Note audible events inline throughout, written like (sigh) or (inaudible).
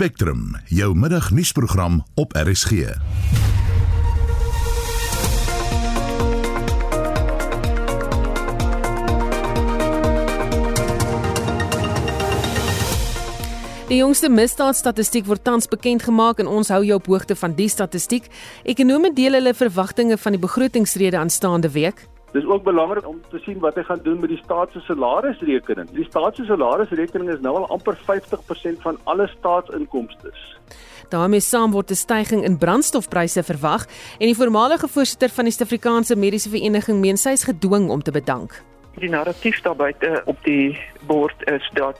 Spectrum, jou middagnuusprogram op RSG. Die jongste misdaadstatistiek word tans bekend gemaak en ons hou jou op hoogte van die statistiek. Ekonome deel hulle verwagtinge van die begrotingsrede aanstaande week. Dis ook belangrik om te sien wat hy gaan doen met die staat se salarisrekening. Die staat se salarisrekening is nou al amper 50% van alle staatsinkomste. daarmee saam word 'n stygings in brandstofpryse verwag en die voormalige voorsitter van die Suid-Afrikaanse Mediese Vereniging meen sy is gedwing om te bedank. die narratief daar buite op die bord is dat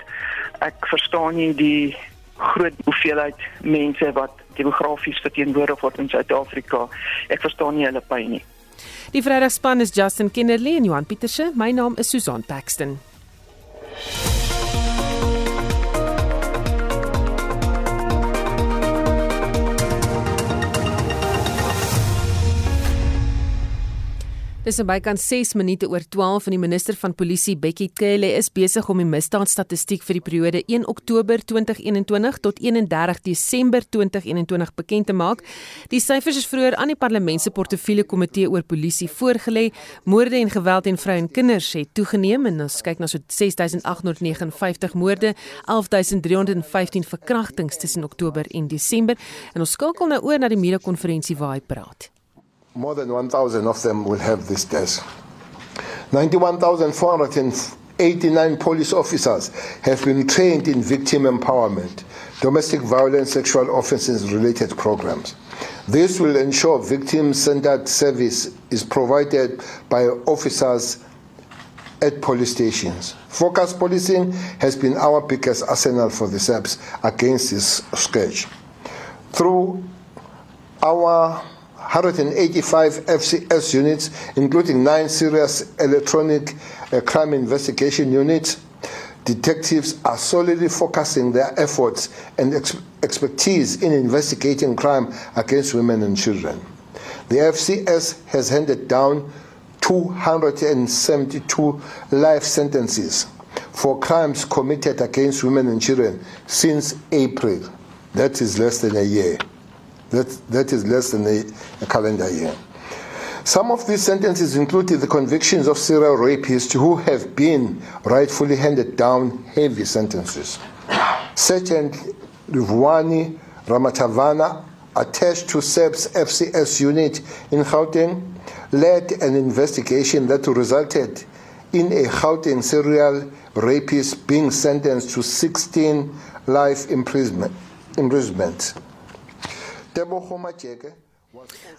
ek verstaan nie die groot hoeveelheid mense wat demografies verteenwoordig word in Suid-Afrika. Ek verstaan nie hulle pyn nie. Die Vrydagspan is Justin Kennerly en Johan Pieterse. My naam is Susan Paxton. Dis nou bykans 6 minute oor 12 en die minister van Polisie Bekkie Cele is besig om die misdaadstatistiek vir die periode 1 Oktober 2021 tot 31 Desember 2021 bekend te maak. Die syfers is vroeër aan die Parlement se portefeulje komitee oor polisie voorgelê. Moorde en geweld teen vroue en kinders het toegeneem en ons kyk na so 6859 moorde, 11315 verkrachtings tussen Oktober en Desember. En ons skakel nou oor na die media-konferensie waar hy praat. More than 1,000 of them will have this test. 91,489 police officers have been trained in victim empowerment, domestic violence, sexual offences related programs. This will ensure victim centered service is provided by officers at police stations. Focus policing has been our biggest arsenal for the SAPS against this scourge. Through our 185 FCS units, including nine serious electronic uh, crime investigation units. Detectives are solely focusing their efforts and ex- expertise in investigating crime against women and children. The FCS has handed down 272 life sentences for crimes committed against women and children since April. That is less than a year. That, that is less than a, a calendar year. Some of these sentences included the convictions of serial rapists who have been rightfully handed down heavy sentences. Sergeant Rivwani Ramatavana, attached to SEP's FCS unit in Gauteng, led an investigation that resulted in a Gauteng serial rapist being sentenced to 16 life imprisonment. imprisonment. Tebogo Macheke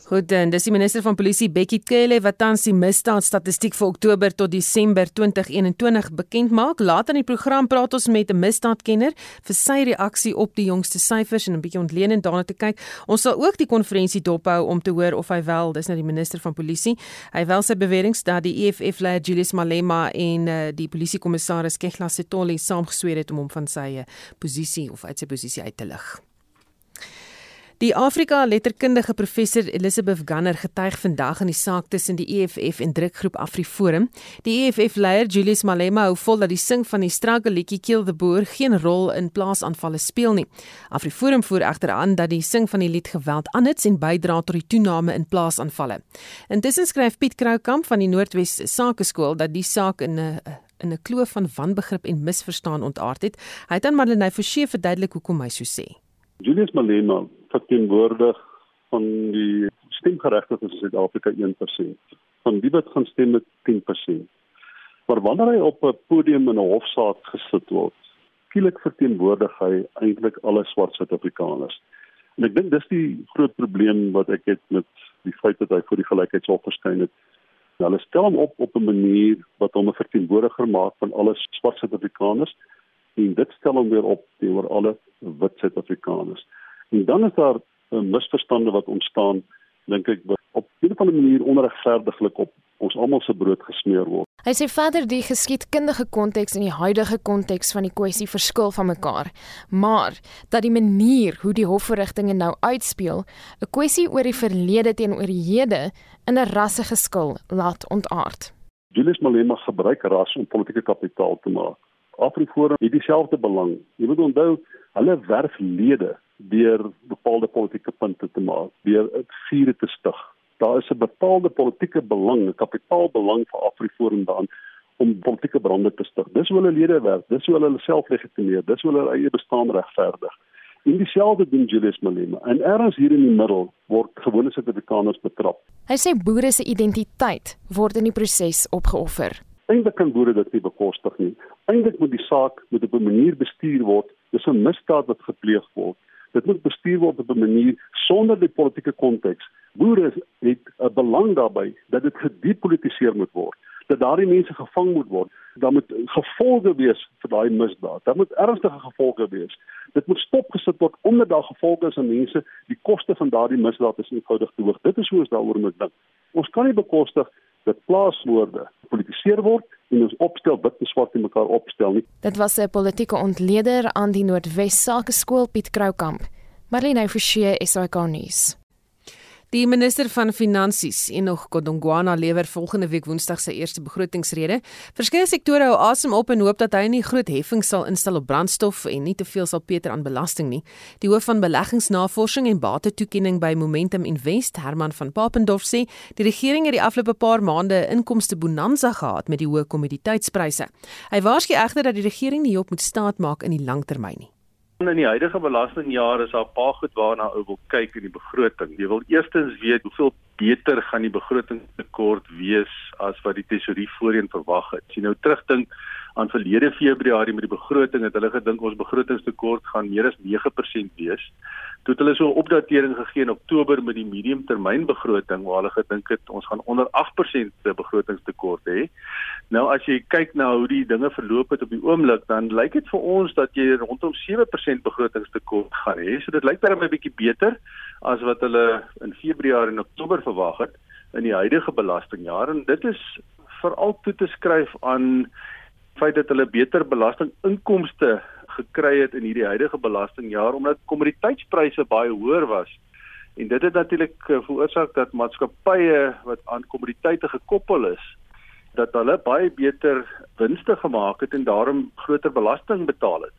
Goed, en dis die minister van Polisie Bekkie Cele wat tans die misdaadstatistiek vir Oktober tot Desember 2021 bekend maak. Later in die program praat ons met 'n misdaadkenner vir sy reaksie op die jongste syfers en 'n bietjie ontleedend daarna te kyk. Ons sal ook die konferensie dophou om te hoor of hy wel, dis nou die minister van Polisie, hy wel sy beweringe dat die EFF leier Julius Malema en uh, die polisiekommissaris Kegla Setoli saamgesweer het om hom van sy uh, posisie of uit sy posisie uit te lig. Die Afrika letterkundige professor Elizabeth Gunner getuig vandag in die saak tussen die EFF en drukgroep AfriForum. Die EFF-leier Julius Malema hou vol dat die sing van die struggle liedjie Kill the Boer geen rol in plaasaanvalle speel nie. AfriForum voer egter aan dat die sing van die lied geweld aanhits en bydra tot die toename in plaasaanvalle. Intussen skryf Piet Kroukamp van die Noordwes Sakeskool dat die saak in 'n in 'n kloof van wanbegrip en misverstaan ontaard het. Hy het aan Madeleine Forsie verduidelik hoekom hy so sê. Julius Malema verteenwoordig van die stemgeregtigdes in Suid-Afrika 1%. Van die wat gaan stem met 10%. Maar wanneer hy op 'n podium in 'n hofsaak gesit word, skielik verteenwoordig hy eintlik alle swart Suid-Afrikaners. En ek dink dis die groot probleem wat ek het met die feit dat hy voor die gelykheidshof verskyn het. Hulle stel hom op op 'n manier wat hom 'n verteenwoordiger maak van alle swart Suid-Afrikaners en dit stel hom weer op teenoor alle wit Suid-Afrikaners. En dan is daar 'n misverstande wat ontstaan, dink ek, op 'n of ander manier onregverdiglik op ons almal se brood gesmeer word. Hy sê verder die geskiedkundige konteks en die huidige konteks van die kwessie verskil van mekaar, maar dat die manier hoe die hofverrigtinge nou uitspeel, 'n kwessie oor die verlede teenoor die hede in 'n rassegeskil laat ontaard. Julius Malema gebruik ras om politieke kapitaal te maak. Afriforum het dieselfde belang. Jy moet onthou Hulle werf lede deur bepaalde politieke punte te maak, deur vure te stig. Daar is 'n bepaalde politieke belang, 'n kapitaalbelang vir Afriforum daan om politieke brande te stig. Dis hoe hulle lede werk, dis hoe hulle self legitimeer, dis hoe hulle eie bestaan regverdig. En dieselfde doen Julius Malema. En ergens hier in die middel word gewone Suid-Afrikaners betrap. Hy sê boere se identiteit word in die proses opgeoffer. Eintlik kan boere dit nie bekostig nie. Eintlik moet die saak met op 'n manier bestuur word. Dis 'n misdaad wat gepleeg word. Dit moet bestuur word op 'n manier sonder die politieke konteks. Boere het 'n belang daarbey dat dit gedepolitiseer moet word dat daardie mense gevang moet word. Daar moet gevolge wees vir daai misdaad. Daar moet ernstige gevolge wees. Dit moet stopgesit word omdat daar gevolge is aan mense. Die koste van daardie misdaad is eenvoudig te hoog. Dit is hoe ons daaroor moet dink. Ons kan nie bekostig dat plaaswoorde politiseer word en ons opstel wit en swart in mekaar opstel nie. Dit was 'n politieke ontleder aan die Noordwes Sakeskool Piet Kroukamp. Marlene Forsie, SAK nuus. Die minister van Finansies, Enoch Godongwana, lewer volgende week Woensdag sy eerste begrotingsrede. Verskeie sektore hou asem op en hoop dat hy nie groot heffing sal instel op brandstof en nie te veel sal peter aan belasting nie. Die hoof van beleggingsnavorsing en batetoekenning by Momentum Invest, Herman van Papendorf sê, die regering het die afgelope paar maande 'n inkomste bonanza gehad met die hoë kommoditeitspryse. Hy waarsku egter dat die regering nie op moet staat maak in die langtermyn nie. In die huidige belastingjaar is daar 'n paar goed waarna ou wil kyk in die begroting. Jy wil eerstens weet hoeveel beter gaan die begrotingstekort wees as wat die tesourier voorheen verwag het. As jy nou terugdink aan verlede Februarie met die begroting het hulle gedink ons begrotingstekort gaan meer as 9% wees. Toe het hulle so 'n opdatering gegee in Oktober met die mediumtermynbegroting waar hulle gedink het ons gaan onder 8% begrotingstekort hê. Nou as jy kyk na hoe die dinge verloop het op die oomblik, dan lyk dit vir ons dat jy rondom 7% begrotingstekort gaan hê. So dit lyk baie 'n bietjie beter as wat hulle in Februarie en Oktober verwag het in die huidige belastingjaar en dit is veral toe te skryf aan feit dat hulle beter belastinginkomste gekry het in hierdie huidige belastingjaar omdat kommoditeitspryse baie hoër was. En dit het natuurlik eh, veroorsaak dat maatskappye wat aan kommoditeite gekoppel is, dat hulle baie beter winste gemaak het en daarom groter belasting betaal het.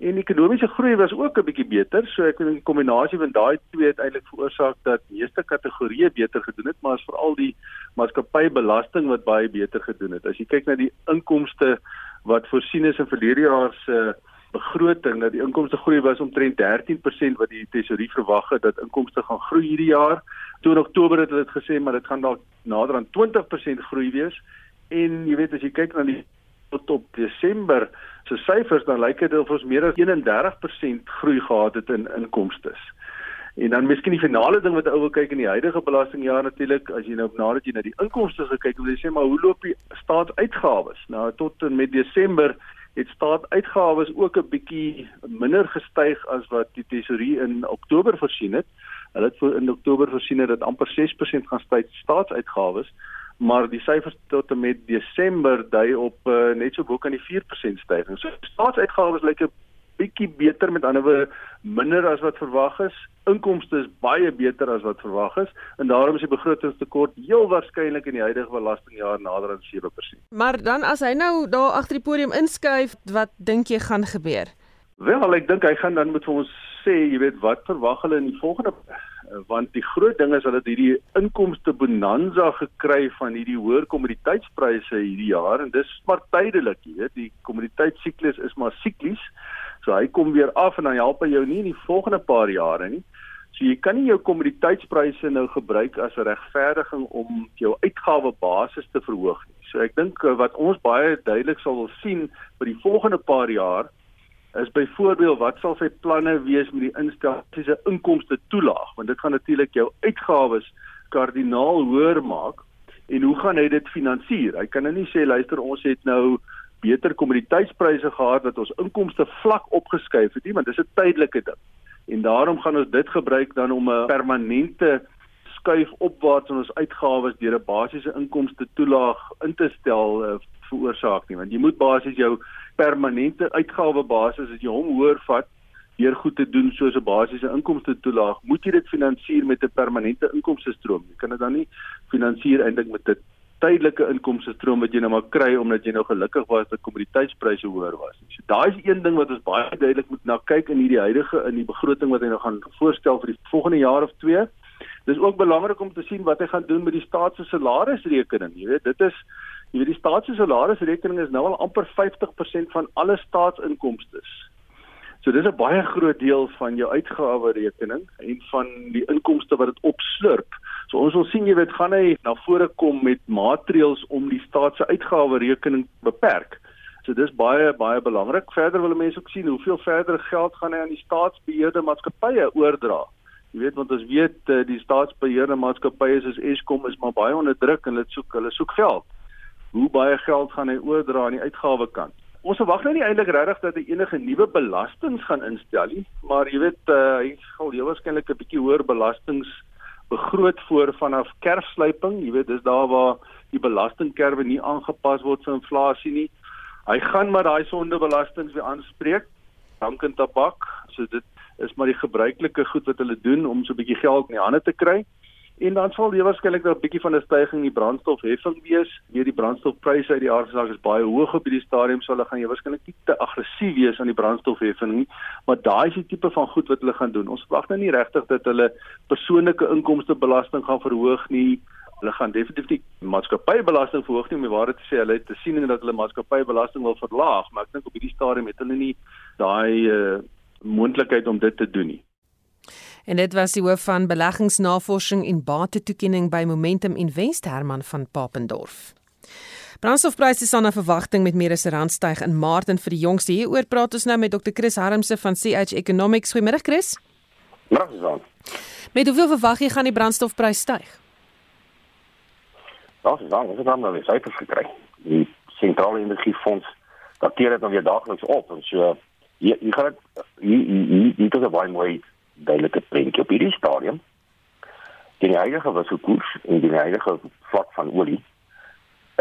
En ekonomiese groei was ook 'n bietjie beter, so ek dink die kombinasie van daai twee het eintlik veroorsaak dat meeste kategorieë beter gedoen het, maar as veral die maatskappybelasting wat baie beter gedoen het. As jy kyk na die inkomste wat voorsien is in verlede jaar se begroting dat die inkomste groei was omtrent 13% wat die tesourier verwag het dat inkomste gaan groei hierdie jaar. Toe in Oktober het hulle dit gesê maar dit gaan dalk nader aan 20% groei wees. En jy weet as jy kyk na die tot op Desember se syfers dan lyk dit of ons meer as 31% groei gehad het in inkomste. En dan miskien die finale ding wat ou wil kyk in die huidige belastingjaar natuurlik as jy nou nadat jy na die inkomste gekyk het, wil jy sê maar hoe loop die staatsuitgawes? Nou tot en met Desember het staatuitgawes ook 'n bietjie minder gestyg as wat die tesourier in Oktober voorsien het. Hulle het in Oktober voorsien dat amper 6% gaan styg staatsuitgawes maar die syfers tot en met Desember dui op uh, net so bo kan die 4% stygings. So staatsuitgawes lyk 'n bietjie beter met ander woorde minder as wat verwag is. Inkomste is baie beter as wat verwag is en daarom is die begrotingstekort heel waarskynlik in die huidige belastingjaar nader aan 7%. Maar dan as hy nou daar agter die podium inskuif, wat dink jy gaan gebeur? Wel, ek dink hy gaan dan moet vir ons sê, jy weet, wat verwag hulle in die volgende want die groot ding is hulle het hierdie inkomste bonanza gekry van hierdie hoër kommoditeitspryse hierdie jaar en dis maar tydelik, jy weet, die kommoditeitssiklus is maar siklies. So hy kom weer af en dan help hy jou nie in die volgende paar jare nie. So jy kan nie jou kommoditeitspryse nou gebruik as 'n regverdiging om jou uitgawebasis te verhoog nie. So ek dink eh, wat ons baie duidelik sal wil sien vir die volgende paar jaar is byvoorbeeld wat sal sy planne wees met die instellings se inkomste toelaag want dit gaan natuurlik jou uitgawes kardinaal hoër maak en hoe gaan hy dit finansier? Hy kan nou nie sê luister ons het nou beter kommoditeitspryse gehad dat ons inkomste vlak opgeskuif het nie want dis 'n tydelike ding. En daarom gaan ons dit gebruik dan om 'n permanente skuif opwaarts in ons uitgawes deur 'n basiese inkomste toelaag in te stel uh, veroorsaak nie want jy moet basies jou permanente uitgawebasis as jy hom hoër vat deur goed te doen soos 'n basiese inkomste toelaag, moet jy dit finansier met 'n permanente inkomste stroom. Jy kan dit dan nie finansier eintlik met 'n tydelike inkomste stroom wat jy nou maar kry omdat jy nou gelukkig was dat kommoditeitspryse hoër was. So daai is een ding wat ons baie duidelik moet na kyk in hierdie huidige in die begroting wat hy nou gaan voorstel vir die volgende jaar of twee. Dis ook belangrik om te sien wat hy gaan doen met die staat se salarisrekening. Jy weet, dit is jy weet die staat se salarisrekening is nou al amper 50% van alle staatsinkomste. So dis 'n baie groot deel van jou uitgawe rekening en van die inkomste wat dit opslurp. So ons wil sien jy weet gaan hy na vore kom met maatreëls om die staat se uitgawe rekening beperk. So dis baie baie belangrik. Verder wil mense ook sien hoeveel verder geld gaan hy aan die staatsbeheerde maatskappye oordra. Jy weet want ons weet eh, die staatsbeheerde maatskappye soos Eskom is maar baie onder druk en hulle soek hulle soek geld. Hoe baie geld gaan hy oordra aan die uitgawe kant? ons verwag nou nie eintlik regtig dat hy enige nuwe belastings gaan instel nie, maar jy weet uh, hy gaan heel waarskynlik 'n bietjie hoër belastings begroot voor vanaf kerfsluiping, jy weet dis daar waar die belastingkerwe nie aangepas word vir inflasie nie. Hy gaan maar daai sondebelastings weer aanspreek, dank en tabak, so dit is maar die gebruikelike goed wat hulle doen om so 'n bietjie geld in die hande te kry. En dan sal jy waarskynlik 'n bietjie van 'n stygings in die brandstofheffing wees. Weer die brandstofpryse uit die aardsaak is baie hoog op hierdie stadium, so hulle gaan jy waarskynlik nie te aggressief wees aan die brandstofheffing nie, maar daai is die tipe van goed wat hulle gaan doen. Ons verwag nou nie regtig dat hulle persoonlike inkomstebelasting gaan verhoog nie. Hulle gaan definitief nie maatskappybelasting verhoog nie, om die waarheid te sê, hulle het te sien dat hulle maatskappybelasting wil verlaag, maar ek dink op hierdie stadium het hulle nie daai uh, moontlikheid om dit te doen nie. En dit was die hoof van beleggingsnavorsing en batetoekenning by Momentum Invest Herman van Papendorf. Brandstofpryse staan na verwagting met meer as 'n randstyg in Maart en vir die jongste hieroor praat ons nou met Dr Chris Harmse van CH Economics. Goeiemôre Chris. Môre. Met hoeveel verwag jy gaan die brandstofprys styg? Ja, dis dan, ons het nou weer syfers gekry. Die sentrale energiefonds dateer dit nou weer daagliks op en so jy jy gaan hier hier hier is 'n baie mooi duidelike prentjie op hierdie stadium. Die huidige wisselkoers en die huidige vlak van olie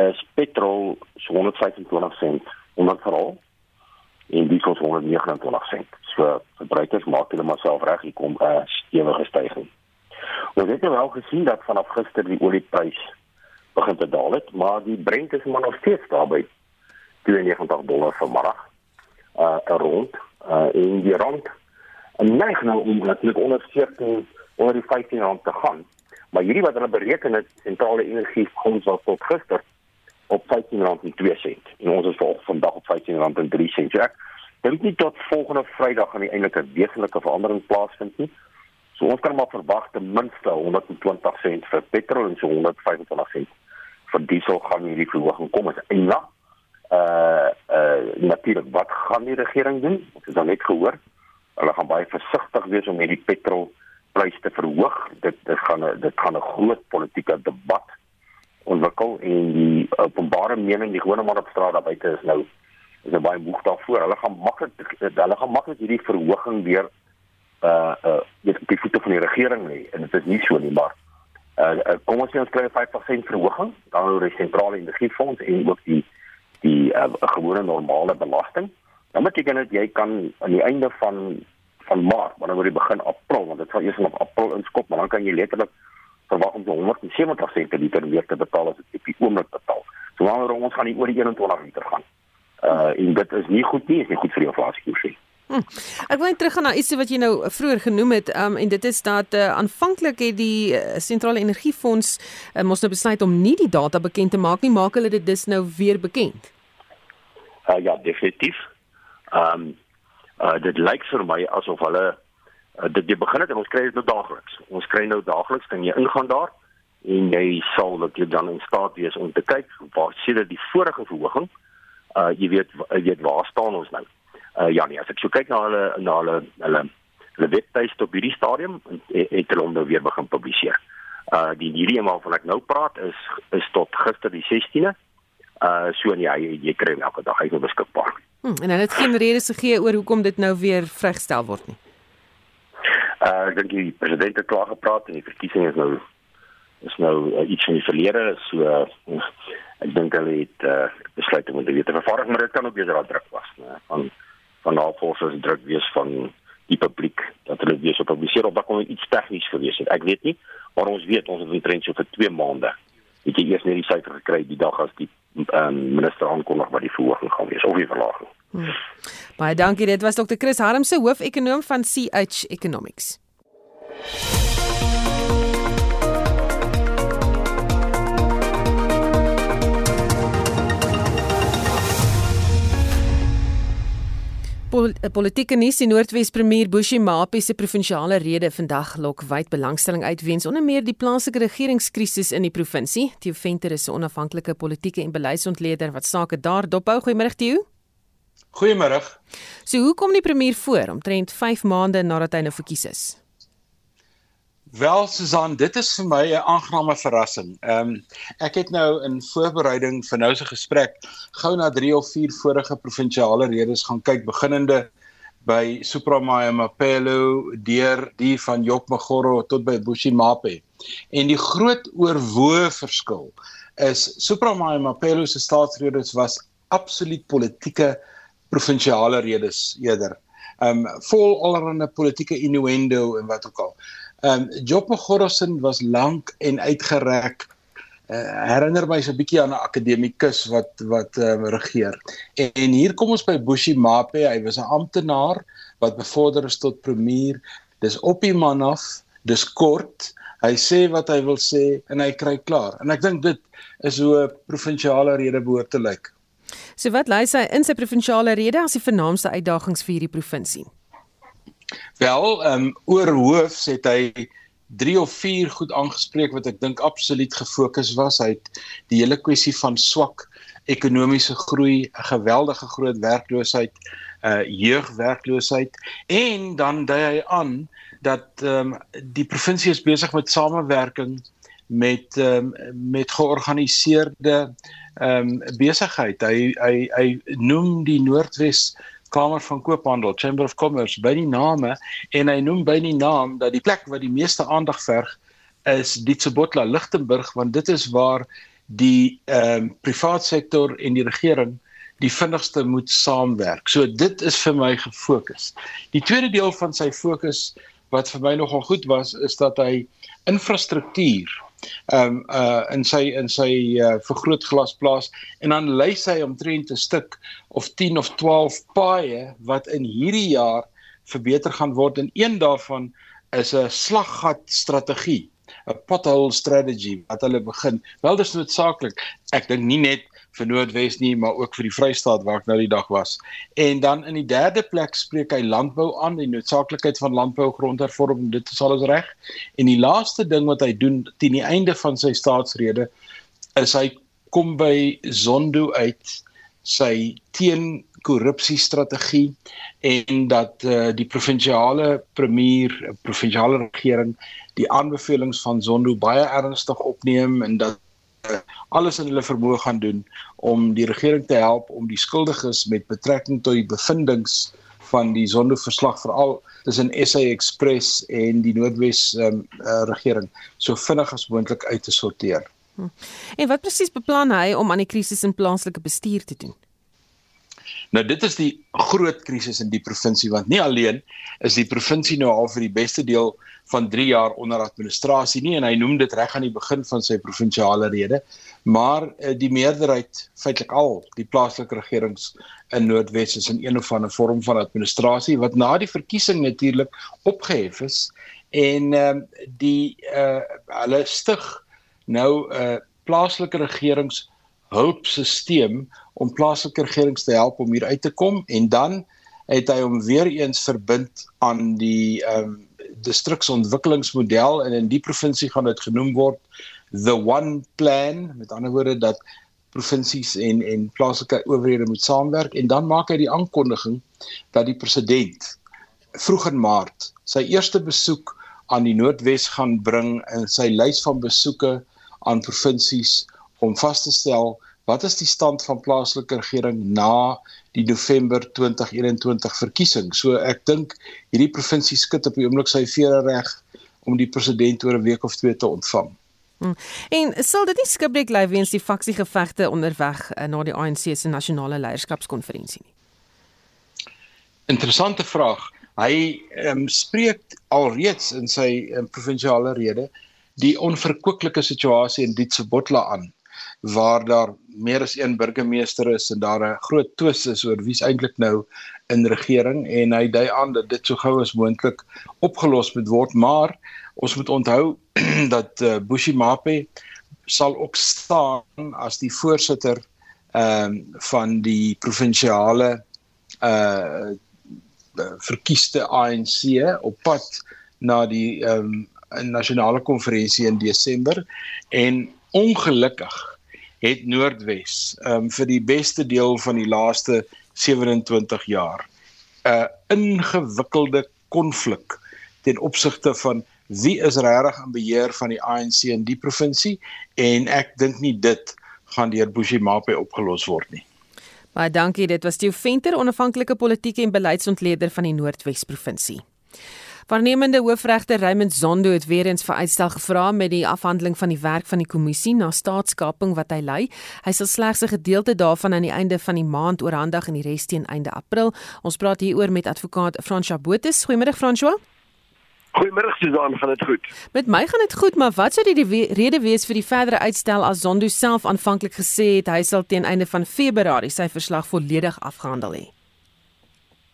is petrol 125 sent onder verhaal en diesel 129 sent. So verbruikers maak hulle maar self reg hier kom 'n uh, stewige stygings. Ons het nou wel gesien dat vanaf gister die olieprys begin te daal het, maar die Brent is maar nog steeds daar by 92 dollar vir middag. Uh rond uh en die rand en neig nou om natuurlik onder 14 onder die 15 rand te gaan. Maar hierdie wat hulle bereken het sentrale energie fonds was tot gister op 15 rand en 2 sent. En ons is volgens vandag op 15 rand en 3 sent. Ja, dink nie tot volgende Vrydag gaan die eintlike wesenlike verandering plaasvind nie. So ons kan maar verwag ten minste 120 sent vir petrol en so 125 sent vir diesel gaan hierdie verhoging kom as eina. Uh uh natuurlik wat gaan die regering doen? Ons het dan net gehoor hulle gaan baie versigtig wees om hierdie petrolprys te verhoog. Dit dit gaan 'n dit gaan 'n groot politieke debat ontwikkel en die openbare mening die gewone man op straat daar buite is nou is baie moeg daarvoor. Hulle gaan maklik hulle gaan maklik hierdie verhoging weer uh uh dit die voete van die regering lê en dit is nie so nie maar uh kom ons sê ons kry 5% verhoging dan oor die sentrale energiefonds en ook die die uh, gewone normale belasting dan beteken dit jy kan aan die einde van van Maart, maar dan word dit begin April, want dit sal eers in April inskop, maar dan kan jy letterlik verwag om 170 sent per liter weer te betaal as dit op die oomblik betaal. So wanneer ons gaan hier oor die 21 liter gaan. Uh en dit is nie goed nie, is nie goed vir die inflasiekoers nie. Hm. Ek wil terug gaan na iets wat jy nou vroeër genoem het, um, en dit is dat uh, aanvanklik het die uh, sentrale energiefonds uh, mos nou besluit om nie die data bekend te maak nie, maak hulle dit dus nou weer bekend. Uh, ja, definitief. Ehm um, uh dit lyk vir my asof hulle uh, dit jy begin het en ons kry dit nou daagliks. Ons kry nou daagliks dan jy ingaan daar en jy sal dat jy dan in staat wees om te kyk waar sien dit die vorige verhoging. Uh jy weet jy weet waar staan ons nou. Uh ja nee, as ek so kyk na hulle na hulle hulle hulle webtuiste op hierdie stadium het hulle nou weer begin publiseer. Uh die hierdie een waarvan ek nou praat is is tot gister die 16de. Uh so nee, jy, jy kry hom elke dag hy is beskikbaar. Hm, en hulle het geen redes gegee oor hoekom dit nou weer vrygestel word nie. Uh ek dink die president het klaar gepraat en die verkiesing is nou is nou uh, iets in die verlede so uh, ek dink hulle het uh, besluit om dit weer te vervaardig maar dit kan ook weer daar druk was nee, van van navorsers druk wees van die publiek dat hulle weer so publiseer of dat kon iets tegnies gewees het ek weet nie maar ons weet ons het omtrent so vir 2 maande het jy eers net die syfer gekry die dag as die um, minister aankondig wat die verhoging gaan wees of die verlaging. Hmm. Baie dankie. Dit was Dr. Chris Harmse, hoofekonoom van CH Economics. Pol politieke nuus die Noordwes premier Bushi Mapi se provinsiale rede vandag lok wyd belangstelling uit weens onder meer die plaaslike regeringskrisis in die provinsie. Theo Venter is 'n onafhanklike politieke en beleidsontleder wat sake daar dophou. Goeiemôre Theo. Goeiemôre. So hoe kom die premier voor omtrent 5 maande nadat hy nou verkies is? Wel Susan, dit is vir my 'n aangename verrassing. Ehm um, ek het nou in voorbereiding vir nou se gesprek gou na 3 of 4 vorige provinsiale redes gaan kyk beginnende by Supramaya Mapelo, deur die van Job Magoro tot by Bushimape. En die groot oorwoe verskil is Supramaya Mapelo se staatsredes was absoluut politieke provinsiale redes eerder. Ehm um, vol allerlei politieke innuendo en wat ook al. Ehm um, Job Magorosen was lank en uitgereik. Uh, herinner my so 'n bietjie aan 'n akademikus wat wat um, regeer. En, en hier kom ons by Bushi Mape. Hy was 'n amptenaar wat bevorder is tot premier. Dis op die man af. Dis kort. Hy sê wat hy wil sê en hy kry klaar. En ek dink dit is hoe 'n provinsiale rede behoort te lyk. So wat lei hy in sy provinsiale rede as die vernaamste uitdagings vir hierdie provinsie? Wel, ehm um, oor hoofs het hy 3 of 4 goed aangespreek wat ek dink absoluut gefokus was. Hy het die hele kwessie van swak ekonomiese groei, 'n geweldige groot werkloosheid, uh jeugwerkloosheid en dan dui hy aan dat ehm um, die provinsie is besig met samewerking met ehm um, met georganiseerde ehm um, besigheid. Hy hy hy noem die Noordwes Kamer van Koophandel, Chamber of Commerce by die name en hy noem by die naam dat die plek wat die meeste aandag verg is Dietsebotla Lichtenburg want dit is waar die ehm um, privaat sektor en die regering die vinnigste moet saamwerk. So dit is vir my gefokus. Die tweede deel van sy fokus wat vir my nogal goed was is dat hy infrastruktuur ehm um, uh in sy in sy uh vergrootglas plaas en dan lys hy omtrent 'n stuk of 10 of 12 paaie wat in hierdie jaar verbeter gaan word en een daarvan is 'n slaggat strategie 'n pothole strategy wat hulle begin. Wel dis noodsaaklik. Ek dink nie net vir Noordwes nie, maar ook vir die Vrystaat waar ek nou die dag was. En dan in die derde plek spreek hy landbou aan, die noodsaaklikheid van landbou grondhervorming, dit is alles reg. En die laaste ding wat hy doen teen die einde van sy staatsrede is hy kom by Zondo uit sy teen korrupsie strategie en dat uh, die provinsiale premier, provinsiale regering die aanbevelings van Zondo baie ernstig opneem en dat alles in hulle vermoë gaan doen om die regering te help om die skuldiges met betrekking tot die bevindinge van die sondeverslag veral tussen SA Express en die Noordwes um, uh, regering so vinnig as moontlik uit te sorteer. Hm. En wat presies beplan hy om aan die krisis in plaaslike bestuur te doen? Nou dit is die groot krisis in die provinsie want nie alleen is die provinsie nou al vir die beste deel van 3 jaar onder administrasie nie en hy noem dit reg aan die begin van sy provinsiale rede maar uh, die meerderheid feitelik al die plaaslike regerings in Noordwes is in een of ander vorm van administrasie wat na die verkiesing natuurlik opgehef is en uh, die uh, hulle stig nou 'n uh, plaaslike regerings hulpstelsel om plaaslike regerings te help om hier uit te kom en dan het hy hom weer eens verbind aan die ehm um, distriksontwikkelingsmodel en in die provinsie gaan dit genoem word the one plan met ander woorde dat provinsies en en plaaslike owerhede moet saamwerk en dan maak hy die aankondiging dat die president vroeg in maart sy eerste besoek aan die Noordwes gaan bring in sy lys van besoeke aan provinsies om vas te stel wat is die stand van plaaslike regering na die November 2021 verkiesing. So ek dink hierdie provinsie skud op die oomblik sy vere reg om die president oor 'n week of twee te ontvang. Hmm. En sal dit nie skibreek bly weens die faksiegevegte onderweg uh, na die ANC se nasionale leierskapskonferensie nie? Interessante vraag. Hy um, spreek alreeds in sy um, provinsiale rede die onverkwikkelike situasie in Dietsebotla aan waar daar meer as een burgemeester is en daar 'n groot twis is oor wie's eintlik nou in regering en hy dui aan dat dit so gou as moontlik opgelos moet word maar ons moet onthou (clears throat) dat uh, Bushimape sal ook staan as die voorsitter ehm um, van die provinsiale uh verkieste ANC op pad na die ehm um, nasionale konferensie in Desember en ongelukkig het Noordwes um, vir die beste deel van die laaste 27 jaar 'n ingewikkelde konflik ten opsigte van wie is regtig in beheer van die ANC in die provinsie en ek dink nie dit gaan deur Bushimape opgelos word nie. Baie dankie, dit was Theo Venter, onafhanklike politieke en beleidsontleder van die Noordwes provinsie. Waarnemende hoofregter Raymond Zondo het weer eens vir uitstel gevra met die afhandeling van die werk van die kommissie na staatskaping wat hy lei. Hy sal slegs 'n gedeelte daarvan aan die einde van die maand oorhandig en die res teen einde April. Ons praat hieroor met advokaat François Botha. Goeiemôre François. Goeiemôre Susan, gaan dit goed? Met my gaan dit goed, maar wat sou die, die rede wees vir die verdere uitstel as Zondo self aanvanklik gesê het hy sal teen einde van Februarie sy verslag volledig afgehandel hê?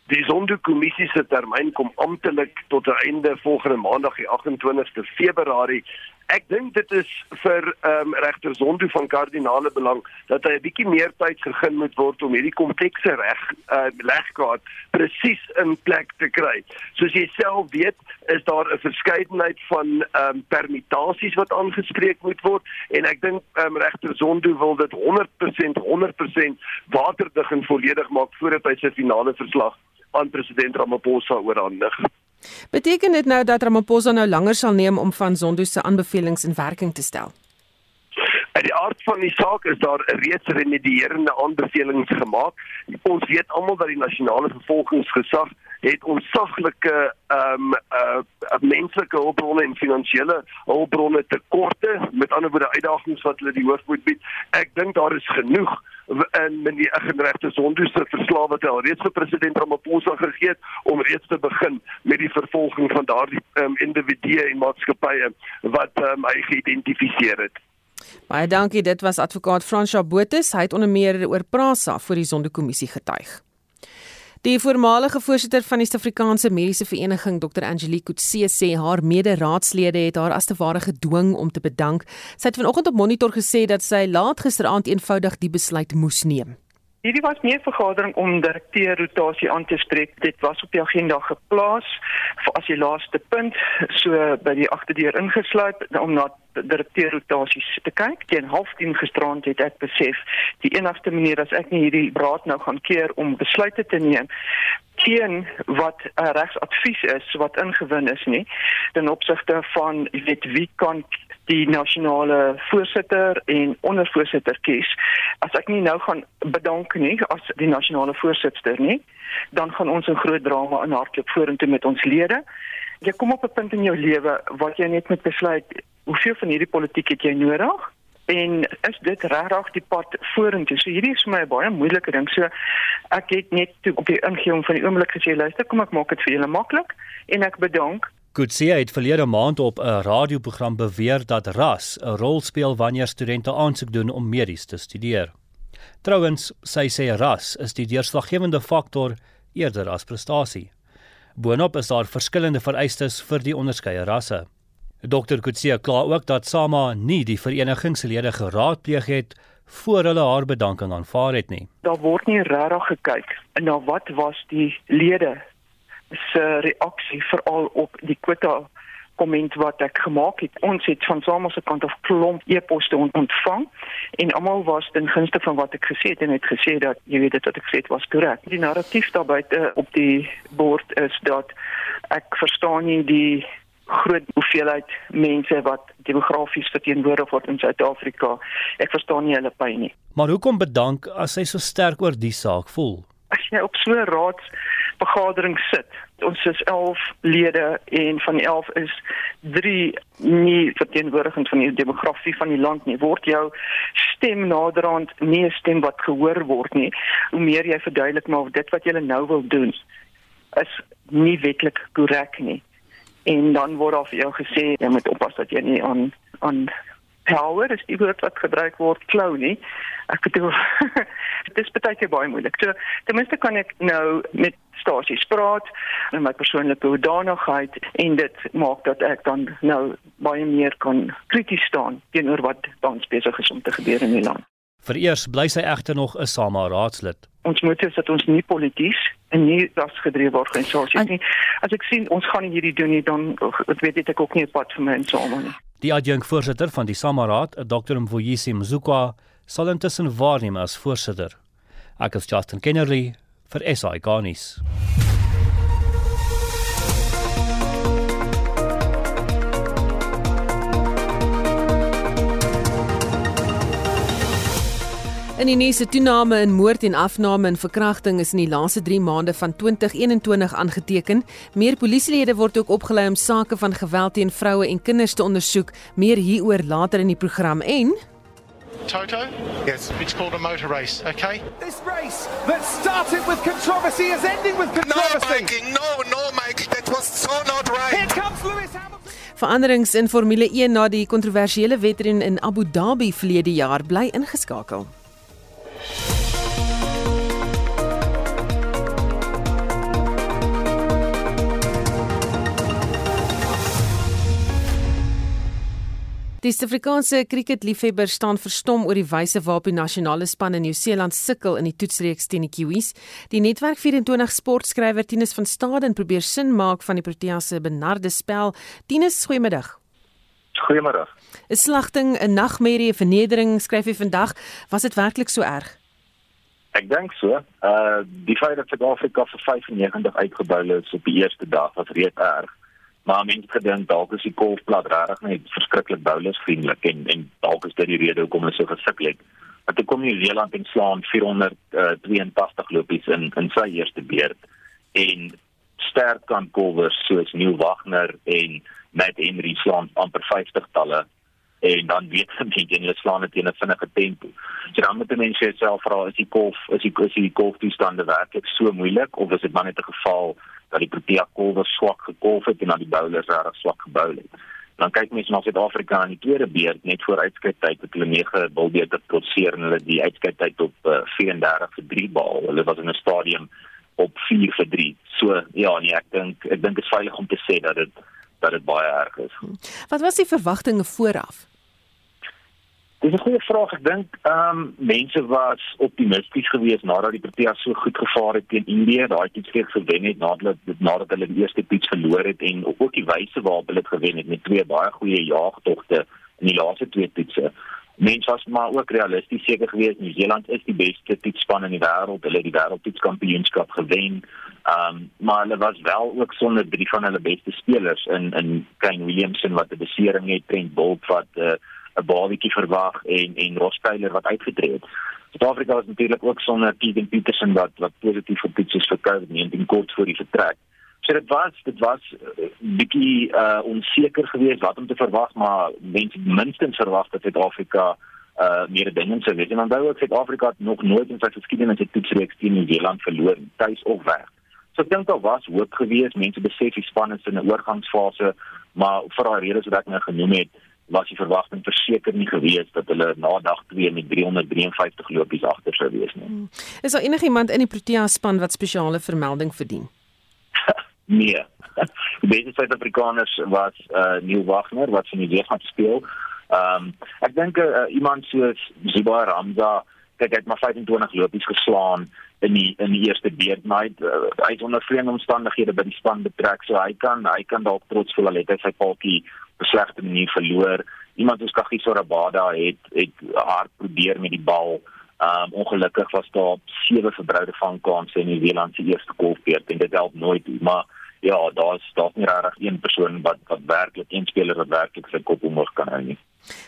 Die Sonderkommissie se termyn kom amptelik tot 'n einde volgende maandag die 28ste Februarie. Ek dink dit is vir ehm um, regter Zondo van kardinale belang dat hy 'n bietjie meer tyd gegee moet word om hierdie komplekse reg uh, legkaart presies in plek te kry. Soos jy self weet, is daar 'n verskeidenheid van ehm um, permutasies wat aangespreek moet word en ek dink ehm um, regter Zondo wil dit 100% 100% waterdig en volledig maak voordat hy sy finale verslag aan president Ramaphosa oorhandig. Beteken dit nou dat Ramaphosa nou langer sal neem om van Zondo se aanbevelings in werking te stel? Uit die aard van die saak is daar reeds remedierende aanbevelings gemaak. Ons weet almal dat die nasionale vervolgingsgesag het onsaglike ehm um, uh menslike hulpbronne en finansiële hulpbronne tekorte, met ander woorde uitdagings wat hulle die hoof moet bied. Ek dink daar is genoeg in meneer Egenregte Zondo se verslag wat hy al reeds vir president Ramaphosa gegee het om reeds te begin met die vervolging van daardie um, individue en maatskappye wat um, hy geïdentifiseer het. Baie dankie, dit was advokaat Fransja Botus. Hy het onder meer oor Prasa vir die Sondekommissie getuig. Die voormalige voorsitter van die Suid-Afrikaanse Mediese Vereniging, Dr. Angelique Kutse, sê haar mede-raadslede het haar as te ware gedwing om te bedank. Sy het vanoggend op Monitor gesê dat sy laat gisteraand eenvoudig die besluit moes neem. Hierdie was nie 'n vergadering om direkteur rotasie aan te spreek. Dit was op die agenda geplaas vir as die laaste punt, so by die agterdeur ingesluip om na direkteur rotasies te kyk. Teen 0.30 gisterand het ek besef die enigste manier as ek nie hierdie raad nou gaan keer om besluite te neem teen wat uh, regsadvies is wat ingewin is nie ten opsigte van weet wie kan die nasionale voorsitter en ondervoorsitter kies. As ek nie nou gaan bedank nie as die nasionale voorsitter nie dan gaan ons 'n groot drama in hardloop vorentoe met ons lede. Jy kom op 'n punt in jou lewe wat jy net moet besluit hoeveel van hierdie politiek het jy nodig? En is dit regtig die pad vorentoe? So hierdie is vir my 'n baie moeilike ding. So ek het net toe op die ingewing van die oomblik gesê luister kom ek maak dit vir julle maklik en ek bedank Kutsie het verlede maand op 'n radioprogram beweer dat ras 'n rol speel wanneer studente aansoek doen om medies te studeer. Trouwens, sy sê ras is die deurslaggewende faktor eerder as prestasie. Boonop is daar verskillende vereistes vir die onderskeie rasse. Dr Kutsie kla ook dat Sama nie die verenigingslede geraadpleeg het voor hulle haar bedanking aanvaar het nie. Daar word nie regtig gekyk na wat was die lede se reaksie veral op die kwota komment wat ek gemaak het. Ons het van Samuel se kant af klomp e-poste ontvang en almal was ten gunste van wat ek gesê het en het gesê dat jy weet dit wat ek gesê het was korrek. Die narratief daar buite op die bord is dat ek verstaan nie die groot hoeveelheid mense wat demografies verteenwoordig word in Suid-Afrika. Ek verstaan nie hulle pyn nie. Maar hoekom bedank as hy so sterk oor die saak voel? As jy op so 'n raads vergadering sit. Ons is 11 lede en van die 11 is 3 nie verteenwoordigend van die demografie van die land nie. Word jou stem naderhand nie 'n stem wat gehoor word nie. Hoe meer jy verduidelik maar dit wat jy nou wil doen is nie wetlik korrek nie. en dan word daar vir jou gesê jy moet oppas dat jy nie aan aan power is die woord wat gebruik word klou nie. Ek bedoel (laughs) dit is baie keer baie moeilik. So ten minste kan ek nou met stasies praat en my persoonlike hoedanigheid en dit maak dat ek dan nou baie meer kan krities staan teenoor wat tans besig is om te gebeur in die land. Vereers bly sy egter nog 'n SAMA raadslid. Ons moet sê dat ons nie polities en nie rasgedrewe organisasies nie. As ek sien ons gaan nie hierdie doen nie dan ek weet dit ek ook nie 'n pad vir my in SAMA nie. Die adjunkvoorsitter van die SAMA raad, Dr. Mvuyisi Mzukwa, sal intussen waarneem as voorsitter. Ek is Justin Kennerly vir SI Garnis. In die nuus se toename in moord en afname en verkrachting is in die laaste 3 maande van 2021 aangeteken. Meer polisielede word ook opgelei om sake van geweld teen vroue en kinders te ondersoek. Meer hieroor later in die program en Toto? Yes. It's called a motor race, okay? This race that started with controversy is ending with controversy. No, Mikey, no, no, Mike, that was so not right. Here comes Lewis Hamilton. Veranderings in Formule 1 na die kontroversiële wedren in Abu Dhabi verlede jaar bly ingeskakel. Die Suid-Afrikaanse cricketliefhebbers staan verstom oor die wyse waarop die nasionale span in Nieu-Seeland sukkel in die toetsreeks teen die Kiwis. Die Netwerk 24 sportskrywer Tinus van Staden probeer sin maak van die Proteas se benarde spel. Tinus, goeiemiddag. Goeiemiddag. 'n Slagting, 'n nagmerrie, 'n vernedering, skryf jy vandag. Was dit werklik so erg? Ek dink so. Uh die feit dat Suid-Afrika vir 95 uitgebou is op die eerste dag was reeds erg. Maar mense gedink dalk is die golfplat regtig net verskriklik bowlersvriendelik en en dalk is dit die rede hoekom hulle so gesukkel het. Toe kom New Zealand en slaan 482 uh, lopies in in sy eerste beurt en sterk kan golfers soos Neil Wagner en Matt Henry slaan amper 50 talle en dan weet jy net jy slaan dit in 'n vinnige tempo. So dan moet mense jouself vra is die golf is die is die golftoestande werklik so moeilik of is dit net 'n geval dat die Protea kolwer swak gekolf het en dat die bowlers reg swak gebou het. Dan kyk mense na Suid-Afrika in die tweede beurt net voor uitskyttyd het hulle 9 bilbeter trotseer en hulle die uitskyttyd op uh, 34 vir 3 bal. Hulle was in 'n stadium op 4 vir 3. So ja, nee, ek dink ek dink dit is veilig om te sê dat dit dat dit baie erg is. Wat was die verwagtinge vooraf? Dis 'n goeie vraag. Ek dink ehm um, mense was optimisties geweest nadat die Proteas so goed gevaar het teen Indië, daai iets weer gewen het nadat nadat hulle die eerste pitch verloor het en ook die wyse waarop hulle gewen het met twee baie goeie jaagtogte in die laaste twee pitche. Mense was maar ook realisties seker geweest New Zealand is die beste pitchspan in die wêreld. Hulle het die wêreldpitchkampioenskap gewen. Ehm um, maar hulle was wel ook sonder drie van hulle beste spelers in in Kane Williamson wat 'n besering het, Trent Bolt wat 'n uh, 'n baadjie verwag en en Ross Taylor wat uitgetree het. Suid-Afrika was natuurlik ook sonder Keegan Peterson wat wat positief getoets is vir COVID-19 kort voor die vertrek. So dit was dit was uh, bietjie uh, onseker geweest wat om te verwag, maar mense minstens verwag dat Suid-Afrika uh meer dinge sou weet. En onthou ook Suid-Afrika het nog nooit in sy geskiedenis 'n toetsreeks teen Nieu-Seeland verloor, tuis of weg. So ek dink daar was hoop geweest. Mense besef die span is in 'n oorgangsfase, maar vir daai redes wat ek nou genoem het, was die verwagting verseker nie gewees dat hulle na dag 2 met 353 lopies agter sou wees nie. Hmm. Is daar enigiemand in die Protea span wat spesiale vermelding verdien? (laughs) nee. (laughs) Die beste Suid-Afrikaners was uh Neil Wagner wat vir die gaan speel. Ehm um, ek dink uh, iemand soos Ziba Ramza, kyk hy het maar 25 lopies geslaan in die in die eerste beurt maar hy het onder vreemde omstandighede by die span betrek so hy kan hy kan dalk trots voel al het hy sy paltjie op 'n slegte manier verloor. Iemand soos Kagiso Rabada het het hard probeer met die bal. Um, ongelukkig was daar sewe verbruide vangkanse in die Weeland se eerste golfbeurt en dit help nooit maar ja daar's daar's nie regtig een persoon wat wat werklik een speler wat werklik sy kop omhoog kan hou nie.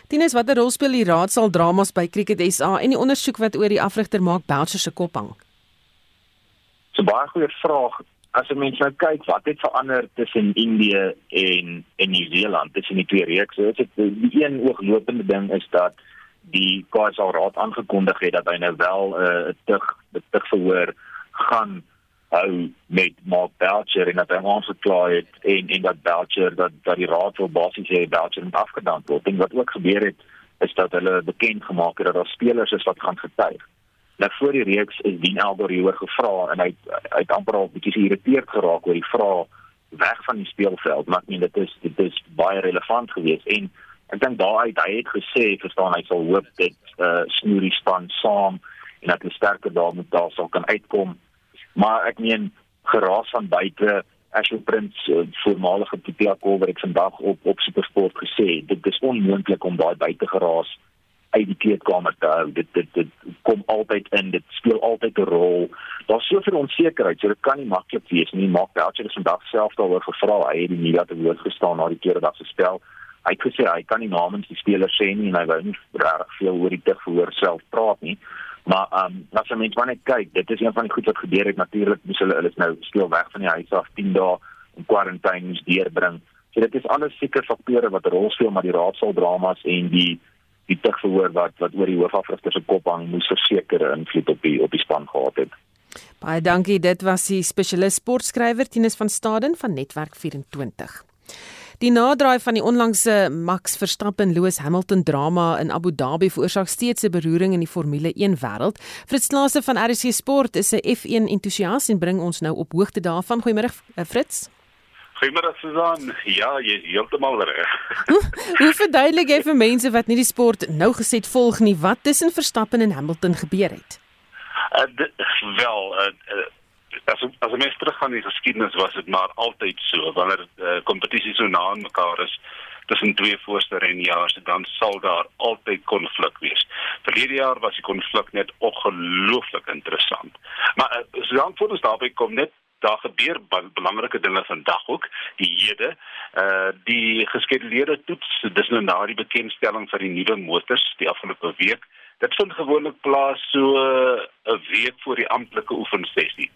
Tinus, watter rol speel die raadsal dramas by Cricket SA en die ondersoek wat oor die afrigter maak Belcher se kop hang? So baie goeie vraag. As jy mens nou kyk wat het verander tussen Indië en en Nieu-Seeland tussen die twee reekse, is dit die een ooglopende ding is dat die KSL raad aangekondig het dat hy nou wel 'n uh, tug tug verhoor gaan hou met Mark Belcher en dat hy aangeklaai het en en dat Belcher dat dat die raad wil basies hê Belcher moet afgedank word. En wat ook gebeur het is dat hulle bekend gemaak het dat daar spelers is wat gaan getuig. Nou voor die reeks is Dean Elgar hieroor gevra en hy hy het amper al bietjie geïrriteerd geraak oor die vraag weg van die speelveld, maar ek meen dit is dit is baie relevant geweest. En ek dink daai hy het gesê verstaan hy sal hoop dit uh eh, snoer die span saam en dat hulle sterker daar moet daar sal kan uitkom. Maar ek meen geraas van buite Ashley Prince uh, voormalige Protea Kolwer het vandag op op Supersport gesê dit is onmoontlik om daai buite geraas uit die kleedkamer te hou. Dit dit dit kom altyd in dit speel altyd 'n rol. Daar's soveel onsekerheid so dit kan nie maklik wees nie. Maak Belcher is vandag self daaroor gevra. Hy het die media te woord gestaan na die keer dat sy spel. Hy het gesê hy kan nie namens die spelers sê nie en hy wou nie regtig veel oor die tug verhoor self praat nie. Maar ehm um, as jy mens net kyk, dit is een van die goed wat gebeur het. Natuurlik, moes hulle hulle is nou steel weg van die huis af 10 dae in kwarantyne deurbring. So dit is alles seker faktore wat 'n rol speel maar die raadsel dramas en die die terugverhoor wat wat oor die hoofafrigter se kop hang moes verseker invloed op die op die span gehad het. Baie dankie, dit was die spesialis sportskrywer Tinus van Staden van Netwerk 24. Die naderdraai van die onlangse Max Verstappen Lewis Hamilton drama in Abu Dhabi veroorsaak steeds 'n beroering in die Formule 1 wêreld. Fritz Lase van RC Sport is 'n F1 entoesias en bring ons nou op hoogte daarvan. Goeiemôre eh, Fritz. Goeiemôre Susan. Ja, jy is heeltemal reg. hoe, verduidelik jy vir mense wat nie die sport nou geset volg nie wat tussen Verstappen en Hamilton gebeur het? Uh, dit, wel, uh, uh, as as mens teruggaan in die geskiedenis was dit maar altyd so wanneer uh, kompetisies so na aan mekaar is tussen twee voorste renjaars dan sal daar altyd konflik wees. Verlede jaar was die konflik net ongelooflik interessant. Maar uh, so dan voor ons daarby kom net daar gebeur belangrike dinge vandag ook die hede uh die geskeduleerde toets dis nou na die bekendstelling van die nuwe motors die afgelope week dit vind gewoonlik plaas so 'n uh, week voor die amptelike oefensessie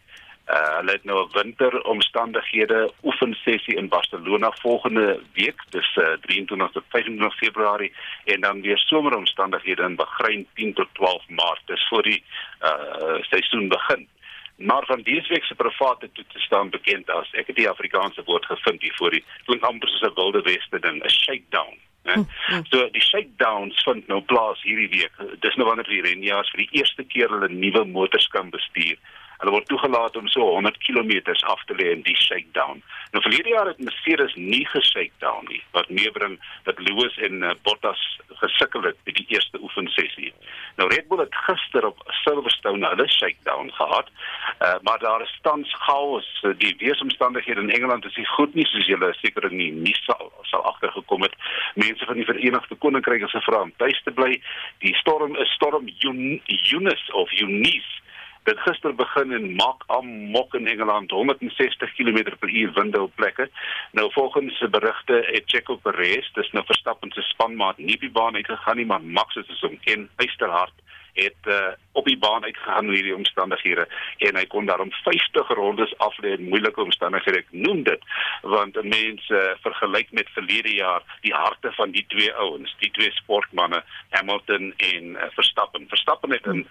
Uh, hulle het nou 'n winteromstandighede oefensessie in Barcelona volgende week, dis uh, 23 tot 25 Februarie en dan weer someromstandighede in Bahrein 10 tot 12 Maart. Dis voor die uh seisoen begin. Maar van dese week se private toe te staan bekend as ek het die Afrikaanse woord gevind hier voor die klink amper soos 'n wilde weste ding, 'n shakedown. Ja. So die shakedowns vind nou plaas hierdie week. Dis nou wanneer die renjaars vir die eerste keer hulle nuwe motors kan bestuur. Hulle word toegelaat om so 100 km af te lê in die shakedown. Nou verlede jaar het Mercedes nie geshakedown nie, wat meebring dat Lewis en uh, Bottas gesukkel het by die eerste oefensessie. Nou Red Bull het gister op Silverstone hulle shakedown gehad, uh, maar daar is tans chaos. Die weeromstandighede in Engeland is nie goed nie, soos julle seker nie nie sal sal agtergekom het. Mense van die Verenigde Koninkryk is gevra om tuis te bly. Die storm is storm Eunice of Eunice dit gister begin en maak amok in Engeland 160 km/h winde op plekke. Nou volgens se berigte het Checo Perez, dis nou Verstappen se spanmaat, nie die baan uitgegaan nie, maar Max het hom ken uisterhard het uh, op die baan uitgegaan in hierdie omstandighede en hy kon daarom 50 rondes aflê in moeilike omstandighede. Ek noem dit want mense uh, vergelyk met verlede jaar die harte van die twee ouens die twee sportmense Hamilton en uh, Verstappen. Verstappen het in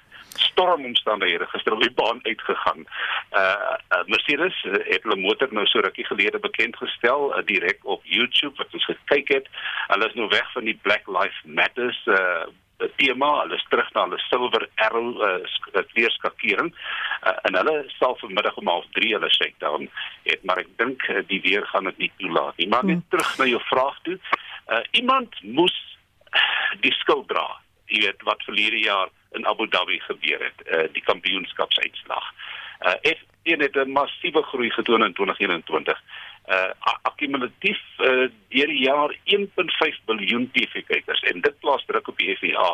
stormomstandighede gister op die baan uitgegaan. Uh, uh Mercedes het hulle motor nou so rukkie gelede bekend gestel uh, direk op YouTube wat ons gekyk het. Hulle is nou weg van die Black Lives Matters uh tema, hulle is terug na hulle silver arrow uh, weerskakering uh, en hulle sal vanmiddag om 03:30 hulle shakedown het maar ek dink uh, die weer gaan dit nie toelaat nie. Maar net hmm. terug na jou vraag toe. Uh, iemand moes die skuld dra jy weet wat verlede jaar in Abu Dhabi gebeur het uh, die kampioenskapsuitslag. Uh, F1 het 'n massiewe groei getoon in 2021 uh akkumulatief uh deur die jaar 1.5 biljoen TV kykers en dit plaas druk op die FIA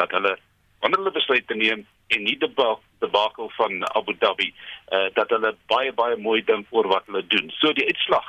dat hulle wanneer hulle besluit te neem en nie die debakel van Abu Dhabi uh dat hulle baie baie mooi dink oor wat hulle doen. So die uitslag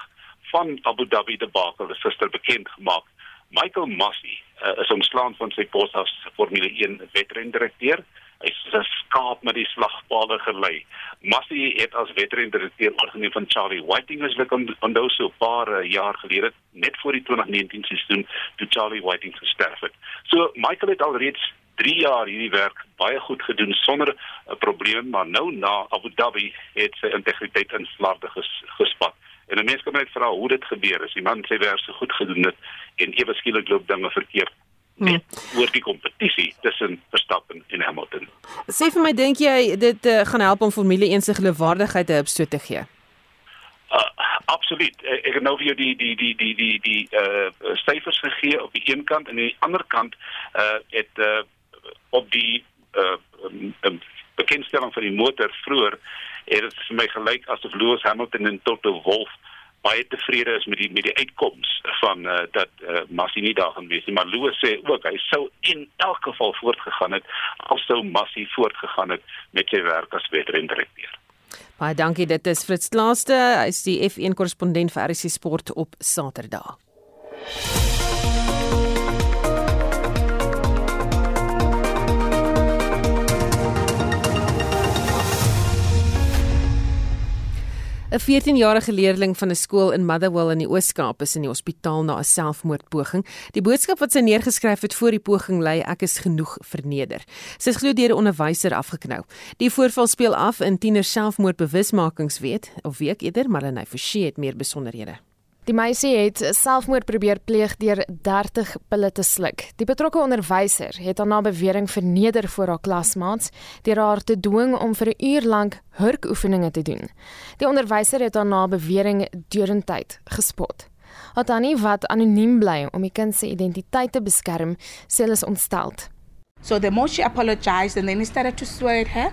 van Abu Dhabi debakel is gister bekend gemaak. Michael Massey uh, is ontslaan van sy pos as Formule 1 wedrendirekteur. Hy is skaap met die slagpale gelei. Massey het as wedrendirekteur oorgeneem van Charlie Whiting as ek onthou so 'n paar uh, jaar gelede net voor die 2019 seisoen toe Charlie Whiting gesterf het. So Michael het alreeds 3 jaar hierdie werk baie goed gedoen sonder 'n probleem, maar nou na Abu Dhabi het sy integriteit in slarde ges, gespat. En 'n mens kan net vra hoe dit gebeur is. Die man sê werk so goed gedoen het en ewe skielik loop dinge verkeerd. Net hmm. oor die kompetisie tussen Verstappen en Hamilton. Sê vir my, dink jy dit uh, gaan help om Formule 1 se geloofwaardigheid te opstoot te gee? Uh, absoluut. Ek het nou vir jou die die die die die die uh syfers gegee op die een kant en aan die ander kant uh het uh op die uh um, um, bekendstelling van die motor vroeër het dit vir my gelyk asof Lewis Hamilton en Toto Wolff baie tevrede is met die met die uitkoms van uh, dat uh, Massi nie daar gaan wees nie maar Lewis sê ook hy sou in elk geval voortgegaan het as sou Massi voortgegaan het met sy werk as wedrendirekteur. Baie dankie dit is Fritz Klaaste hy is die F1 korrespondent vir RC Sport op Saterdag. 'n 14-jarige leerling van 'n skool in Motherwell in die Oos-Kaap is in die hospitaal na 'n selfmoordpoging. Die boodskap wat sy neergeskryf het voor die poging lei: "Ek is genoeg verneder." Sy is glo deur 'n onderwyser afgeknou. Die voorval speel af in tiener selfmoordbewusmakingsweek of week eerder, maar hy Forsie het meer besonderhede. Die meisie het selfmoord probeer pleeg deur 30 pille te sluk. Die betrokke onderwyser het haar na bewering verneder voor haar klasmaats deur haar te dwing om vir 'n uur lank hurkoefeninge te doen. Die onderwyser het haar na bewering deurentyd gespot. Atani wat anoniem bly om die kind se identiteit te beskerm, sê hulle is ontsteld. So the more she apologized and then he started to swear at her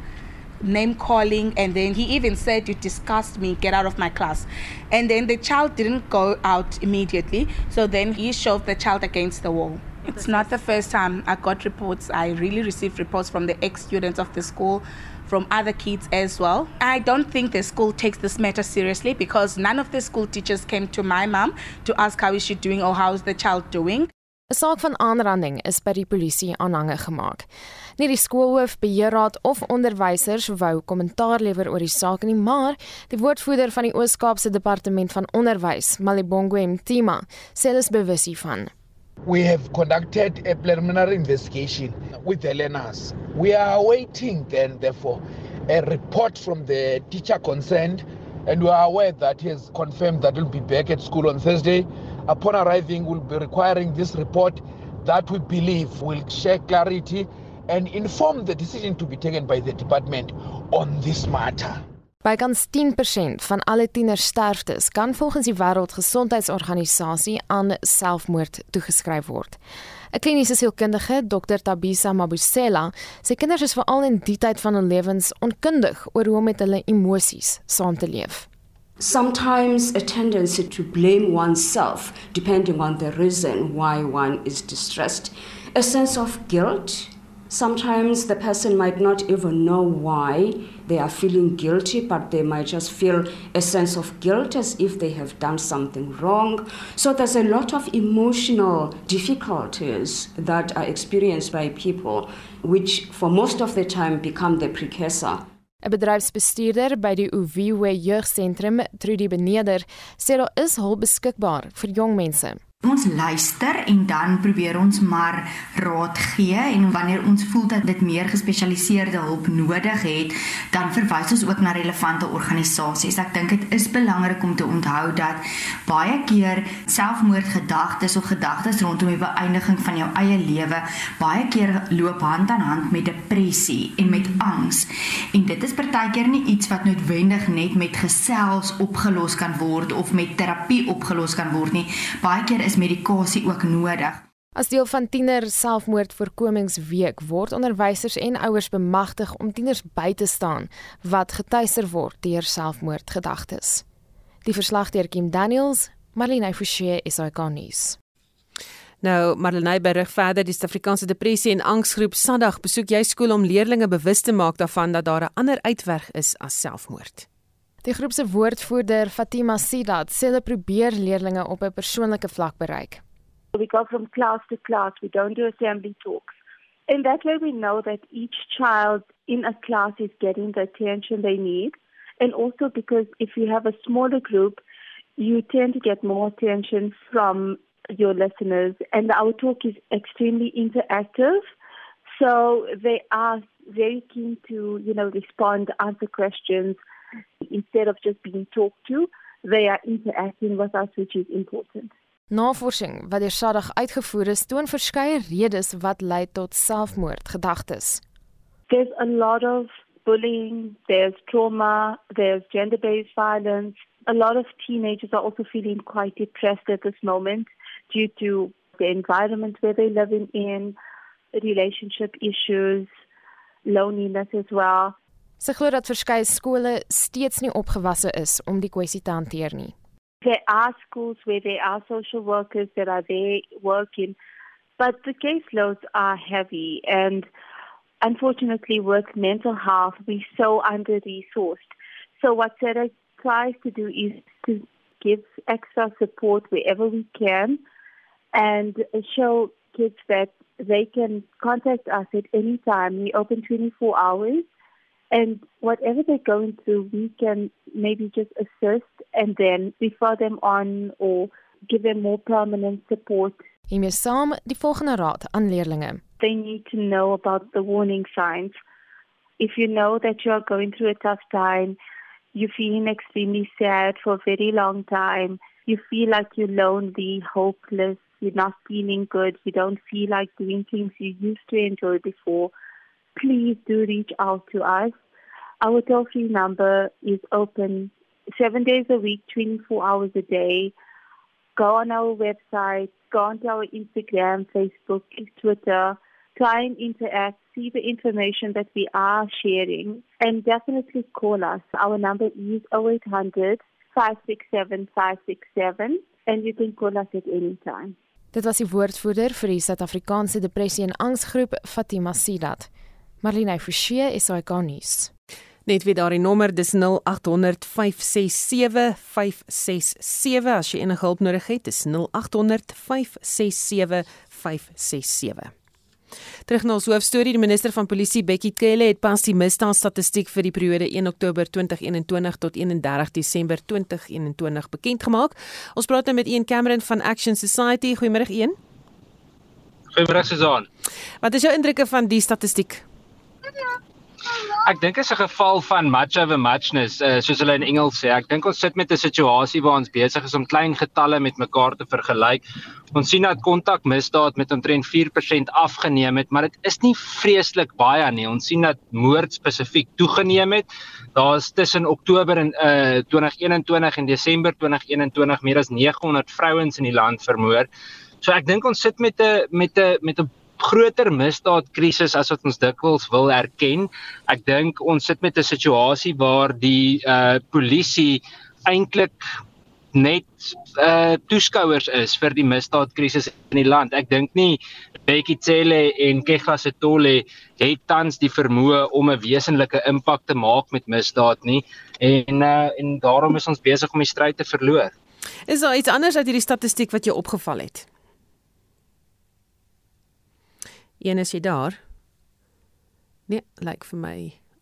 name calling and then he even said you disgust me get out of my class. And then the child didn't go out immediately so then he shoved the child against the wall. It's not the first time i got reports. I really received reports from the ex students of the school from other kids as well. I don't think the school takes this matter seriously because none of the school teachers came to my mom to ask how is she doing or how is the child doing 'n saak van aanranding is by die polisie aanhange gemaak. Nie die skoolhoof, beheerraad of onderwysers wou kommentaar lewer oor die saak nie, maar die woordvoerder van die Oos-Kaapse Departement van Onderwys, Malibongo Mtima, sê hulle is bewus hiervan. We have conducted a preliminary investigation with the learners. We are awaiting then therefore a report from the teacher concerned and we are aware that he has confirmed that he'll be back at school on Thursday. Upon arriving, we'll be requiring this report that we believe will share clarity and inform the decision to be taken by the department on this matter. Bykans 10% van alle tienersterftes kan volgens die Wêreldgesondheidsorganisasie aan selfmoord toegeskryf word. 'n Kliniese sielkundige, Dr Tabisa Mabusela, sê kinders is veral in die tyd van hul lewens onkundig oor hoe om met hulle emosies saam te leef. Sometimes a tendency to blame oneself depending on the reason why one is distressed, a sense of guilt Sometimes the person might not even know why they are feeling guilty, but they might just feel a sense of guilt as if they have done something wrong. So there's a lot of emotional difficulties that are experienced by people, which for most of the time become the precursor. 'n Bedryfsbestuurder by die Uviwe Jeugsentrum, Trudy Beneder, sê daar is hulp beskikbaar vir jong mense. Ons luister en dan probeer ons maar raad gee en wanneer ons voel dat dit meer gespesialiseerde hulp nodig het, dan verwys ons ook na relevante organisasies. Ek dink dit is belangrik om te onthou dat baie keer selfmoordgedagtes of gedagtes rondom die beëindiging van jou eie lewe baie keer loop hand aan hand met depressie en met angs. En dit is partykeer nie iets wat noodwendig net met gesels opgelos kan word of met terapie opgelos kan word nie. Baie keer is medikasie ook nodig. As deel van tiener selfmoordvoorkomingsweek word onderwysers en ouers bemagtig om tieners by te staan wat getuister word deur selfmoordgedagtes. Die verslag deur Kim Daniels, Marlene Forsie is ikonies. Nou, Marlene berig verder die Suid-Afrikaanse Depressie en Angsgroep Sadag besoek jy skool om leerders bewus te maak daarvan dat daar 'n ander uitweg is as selfmoord. Die groep se woordvoerder Fatima Sidat sê hulle probeer leerders op 'n persoonlike vlak bereik. We go from class to class. We don't do assembly talks. In that way we know that each child in a class is getting the attention they need and also because if you have a smaller group you tend to get more attention from your listeners and our talk is extremely interactive So they are very keen to, you know, respond, answer questions instead of just being talked to. They are interacting with us, which is important. Navorsing wat deur SADAG uitgevoer is, toon verskeie redes wat lei tot selfmoordgedagtes. There's a lot of bullying, there's trauma, there's gender-based violence. A lot of teenagers are also feeling quite depressed at this moment due to the environment where they're living in, relationship issues, loneliness as well. Sy glo dat verskeie skole steeds nie opgewasse is om die kwessie te hanteer nie. There are schools where there are social workers that are there working, but the caseloads are heavy and unfortunately with mental health we're so under resourced. So what SEDA tries to do is to give extra support wherever we can and show kids that they can contact us at any time. We open 24 hours. And whatever they're going through, we can maybe just assist and then refer them on or give them more permanent support. Hiermee saam die volgende raad aan leerders. They need to know about the warning signs. If you know that you are going through a tough time, you're feeling extremely sad for a very long time, you feel like you're lonely, hopeless, you're not feeling good, you don't feel like doing things you used to enjoy before, please do reach out to us. Our toll free number is open seven days a week, 24 hours a day. Go on our website, go onto our Instagram, Facebook, Twitter, try and interact, see the information that we are sharing, and definitely call us. Our number is 0800 567 567, and you can call us at any time. Dit was die woordvoerder vir die Suid-Afrikaanse Depressie en Angsgroep, Fatima Sidat. Marlene Forsie, SAK nuus. Net weer daardie nommer, dis 0800 567 567 as jy enige hulp nodig het, dis 0800 567 567. Terug na ons hoofstorie, die minister van Polisie Bekkie Cele het pas die misdaadstatistiek vir die periode 1 Oktober 2021 tot 31 Desember 2021 bekend gemaak. Ons praat nou met Ian Cameron van Action Society. Goeiemôre Ian. Goeiemôre Susan. Wat is jou indrukke van die statistiek? Ek dink dit is 'n geval van much a muchness, uh, soos hulle in Engels sê. Ek dink ons sit met 'n situasie waar ons besig is om klein getalle met mekaar te vergelyk. Ons sien dat kontakmisdaad met omtrent 4% afgeneem het, maar dit is nie vreeslik baie nie. Ons sien dat moord spesifiek toegeneem het. Daar's tussen Oktober en uh 2021 en Desember 2021 meer as 900 vrouens in die land vermoor. So ek dink ons sit met 'n met 'n met 'n groter misdaadkrisis as wat ons dikwels wil erken. Ek dink ons sit met 'n situasie waar die uh polisie eintlik net uh toeskouers is vir die misdaadkrisis in die land. Ek dink nie Bekkie Cele en Kega Setole het tans die vermoë om 'n wesenlike impak te maak met misdaad nie en uh en daarom is ons besig om die stryd te verloor. Is daar iets anders uit hierdie statistiek wat jou opgeval het? Een is jy daar? Nee, lyk like vir my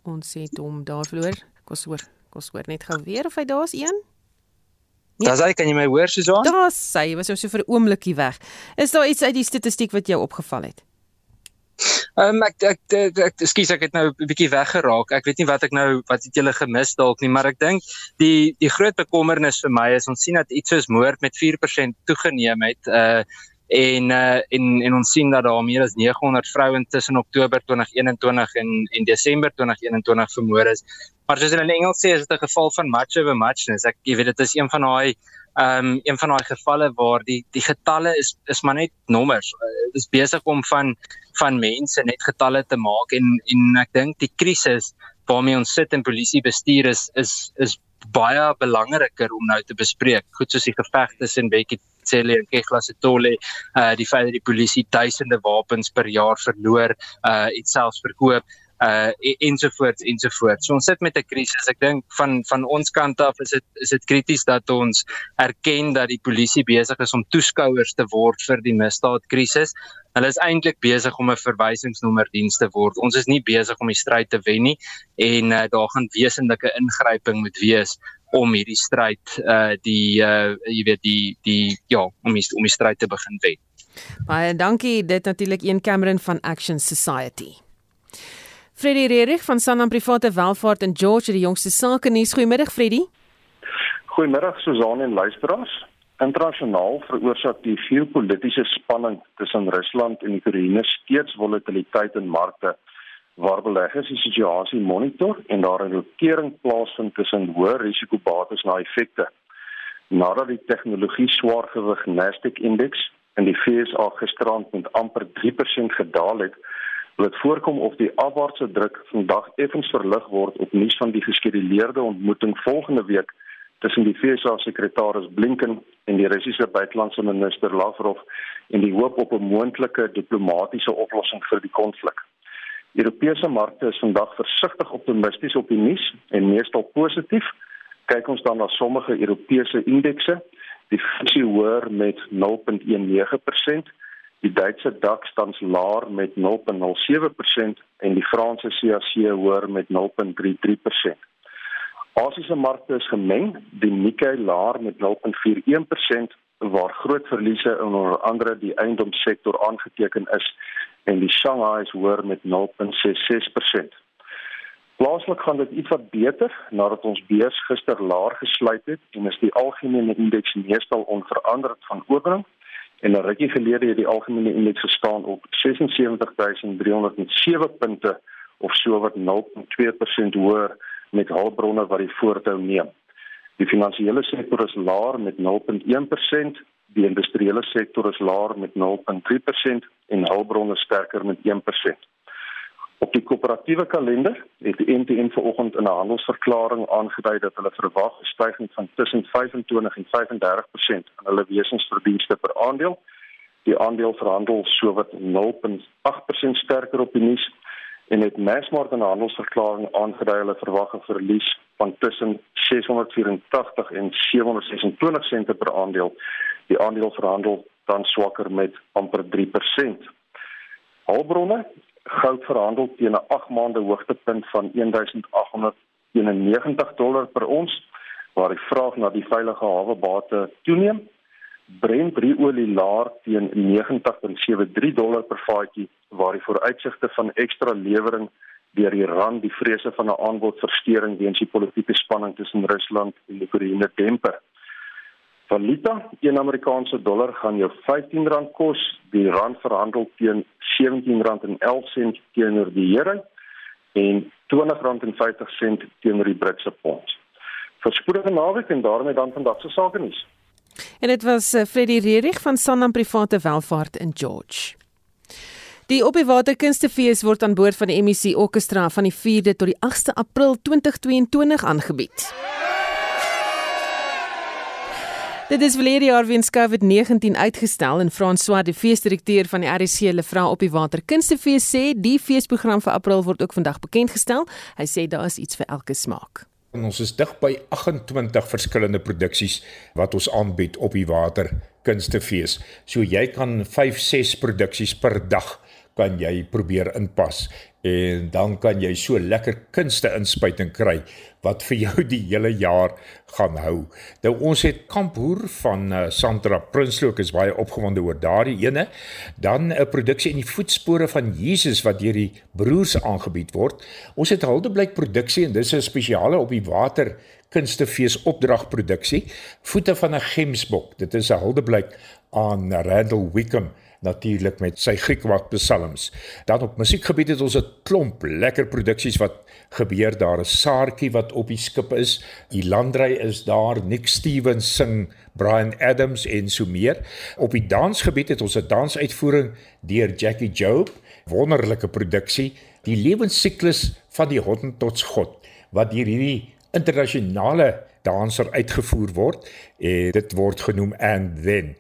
ons het hom daar verloor. Kos hoor, kos hoor net gou weer of hy daar's een. Nee. Daar's hy, kan jy my hoor Susan? Daar's hy, was so vir 'n oombliekie weg. Is daar iets uit die statistiek wat jou opgeval het? Ehm um, ek ek ek, ek ekskuus ek het nou 'n bietjie weggeraak. Ek weet nie wat ek nou wat het julle gemis dalk nie, maar ek dink die die groot bekommernis vir my is ons sien dat iets soos moord met 4% toegeneem het. Uh en uh en en ons sien dat daar meer as 900 vrouens tussen Oktober 2021 en en Desember 2021 vermoor is. Maar soos hulle in Engels sê, is dit 'n geval van much of a muchness. Ek jy weet dit is een van daai ehm um, een van daai gevalle waar die die getalle is is maar net nommers. Dit uh, is besig om van van mense net getalle te maak en en ek dink die krisis waarmee ons sit in polisie bestuur is is is baie belangriker om nou te bespreek. Goed soos die geveg tussen Bekkie Cele en Kegla Setole, uh die feit dat die polisie duisende wapens per jaar verloor, uh iets selfs verkoop uh ensovoorts ensovoorts. So ons sit met 'n krisis. Ek dink van van ons kant af is dit is dit krities dat ons erken dat die polisie besig is om toeskouers te word vir die misdaadkrisis. Hulle is eintlik besig om 'n verwysingsnommerdiens te word. Ons is nie besig om die stryd te wen nie en uh, daar gaan wesenlike ingryping moet wees om hierdie stryd uh die uh jy weet die die ja om die, om die stryd te begin wen. Baie dankie dit natuurlik een Cameron van Action Society. Freddy Rerich van Sanlam Private Welvaart in George die jongste sake nuus. Goeiemiddag Freddy. Goeiemiddag Susan en luisteraars. Internasionaal veroorsaak die geopolitiese spanning tussen Rusland en Oekraïne steeds volatiliteit in markte waar beleggers die situasie monitor en daar 'n rotering plaasvind tussen hoë risikobates na effekte. Nadat die tegnologie swaargewig Nasdaq indeks in die FSA gisterand met amper 3% gedaal het, dit voorkom of die afwaartse druk vandag effens verlig word op nuus van die geskeduleerde ontmoeting volgende week tussen die FSA sekretaris Blinken en die Russiese buitelandse minister Lavrov en die hoop op 'n moontlike diplomatisiese oplossing vir die konflik. Europese markte is vandag versigtig optimisties op die nuus en meestal positief. Kyk ons dan na sommige Europese indekse, die FTSE hoër met 0.19%, die Duitse DAX tans laer met 0.07% en die Franse CAC hoër met 0.33%. Asiëse markte is gemeng, die Nikkei laer met 0.41% waar groot verliese in onder andere die eiendomssektor aangeteken is en die Shanghai is hoër met 0.66%. Plaaslik gaan dit iets beter nadat ons beurs gister laer gesluit het en is die algemene indeks meestal onveranderd van opening en 'n rukkie gelede het die algemene indeks gestaan op 76307 punte of so wat 0.2% hoër met hulpbronne wat die voortou neem. Die finansiële sektor is laer met 0.1%, die industriële sektor is laer met 0.3% en hulpbronne sterker met 1%. Op die koöperatiewe kalender het die NTN vanoggend in 'n handelsverklaring aangedui dat hulle verwag 'n stygings van tussen 25 en 35% in hulle wesensverdienste per aandeel. Die aandeel verhandel sowat 0.8% sterker op die nuus en het Massmart in 'n handelsverklaring aangedui hulle verwag 'n verlies van tussen 684 en 726 sente per aandeel. Die aandeel verhandel dan swakker met amper 3%. Hulpbronne goud verhandel teen 'n 8 maande hoogtepunt van 1891 dollar per ons waar die vraag na die veilige hawebate toeneem. Brent olie laer teen 90.73 dollar per vatjie waar die vooruitsigte van ekstra lewering deur Iran die vrese van 'n aanbodversteuring weens die politieke spanning tussen Rusland en Oekraïne demper. Valuta, een Amerikaanse dollar gaan jou R15 kos, die rand verhandel teen R17.11 teenoor die euro en R20.50 teenoor die Britse pond. Verspoedige naweek en daarmee dan vandag se sake nuus. En dit was eh, Freddie Rerich van Sanlam Private Welvaart in George. Die Opiewater Kunstefees word aan boord van die MEC Orkestra van die 4de tot die 8ste April 2022 aangebied. Dit is verlede jaar weens COVID-19 uitgestel en François de feesdirekteur van die RC Lefra op die Water Kunstefees sê die feesprogram vir April word ook vandag bekend gestel. Hy sê daar is iets vir elke smaak. En ons is dig by 28 verskillende produksies wat ons aanbied op die Water Kunstefees. So jy kan 5, 6 produksies per dag kan jy probeer inpas en dan kan jy so lekker kunste inspuiting kry wat vir jou die hele jaar gaan hou. Nou ons het Kamphoer van uh, Sandra Prinsloo is baie opgewonde oor daardie ene. Dan 'n produksie in die voetspore van Jesus wat deur die broers aangebied word. Ons het Hildeblyk produksie en dis 'n spesiale op die water kunstefees opdragproduksie. Voete van 'n gemsbok. Dit is 'n Hildeblyk aan Randall Wickham natuurlik met sy Griekwak psalms. Dan op musiekgebied het ons 'n klomp lekker produksies wat gebeur daar. 'n Saartjie wat op die skip is. Die landry is daar. Nick Stevens sing Brian Adams en so meer. Op die dansgebied het ons 'n dansuitvoering deur Jackie Job. Wonderlike produksie. Die lewensiklus van die Hottentots God wat deur hierdie internasionale danser uitgevoer word en dit word genoem and then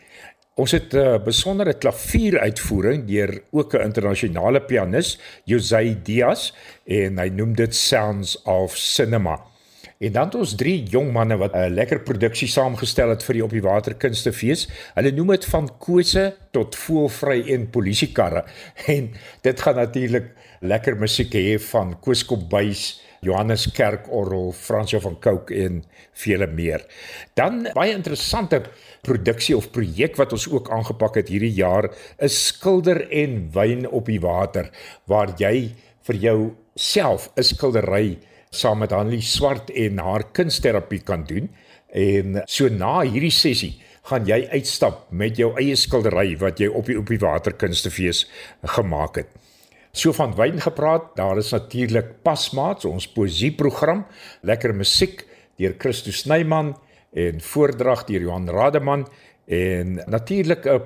Ons het 'n uh, besondere klavieruitvoering deur ook 'n internasionale pianis, José Diaz, en hy noem dit Sounds of Cinema. En dan het ons drie jong manne wat 'n lekker produksie saamgestel het vir die op die water kunstefees. Hulle noem dit van kose tot voelvry en polisiekarre. (laughs) En dit gaan natuurlik lekker musiek hê van Koos Kombuis, Johannes Kerkorrel, Fransjo van Cooke en vele meer. Dan baie interessante produksie of projek wat ons ook aangepak het hierdie jaar is skilder en wyn op die water waar jy vir jou self 'n skildery saam met Hanlie Swart en haar kunsterapie kan doen en so na hierdie sessie gaan jy uitstap met jou eie skildery wat jy op die op die waterkunstefees gemaak het. So van wyn gepraat, daar is natuurlik Pasmaats, ons poesieprogram, lekker musiek deur Christo Snyman en voordrag deur Johan Rademan en natuurlik 'n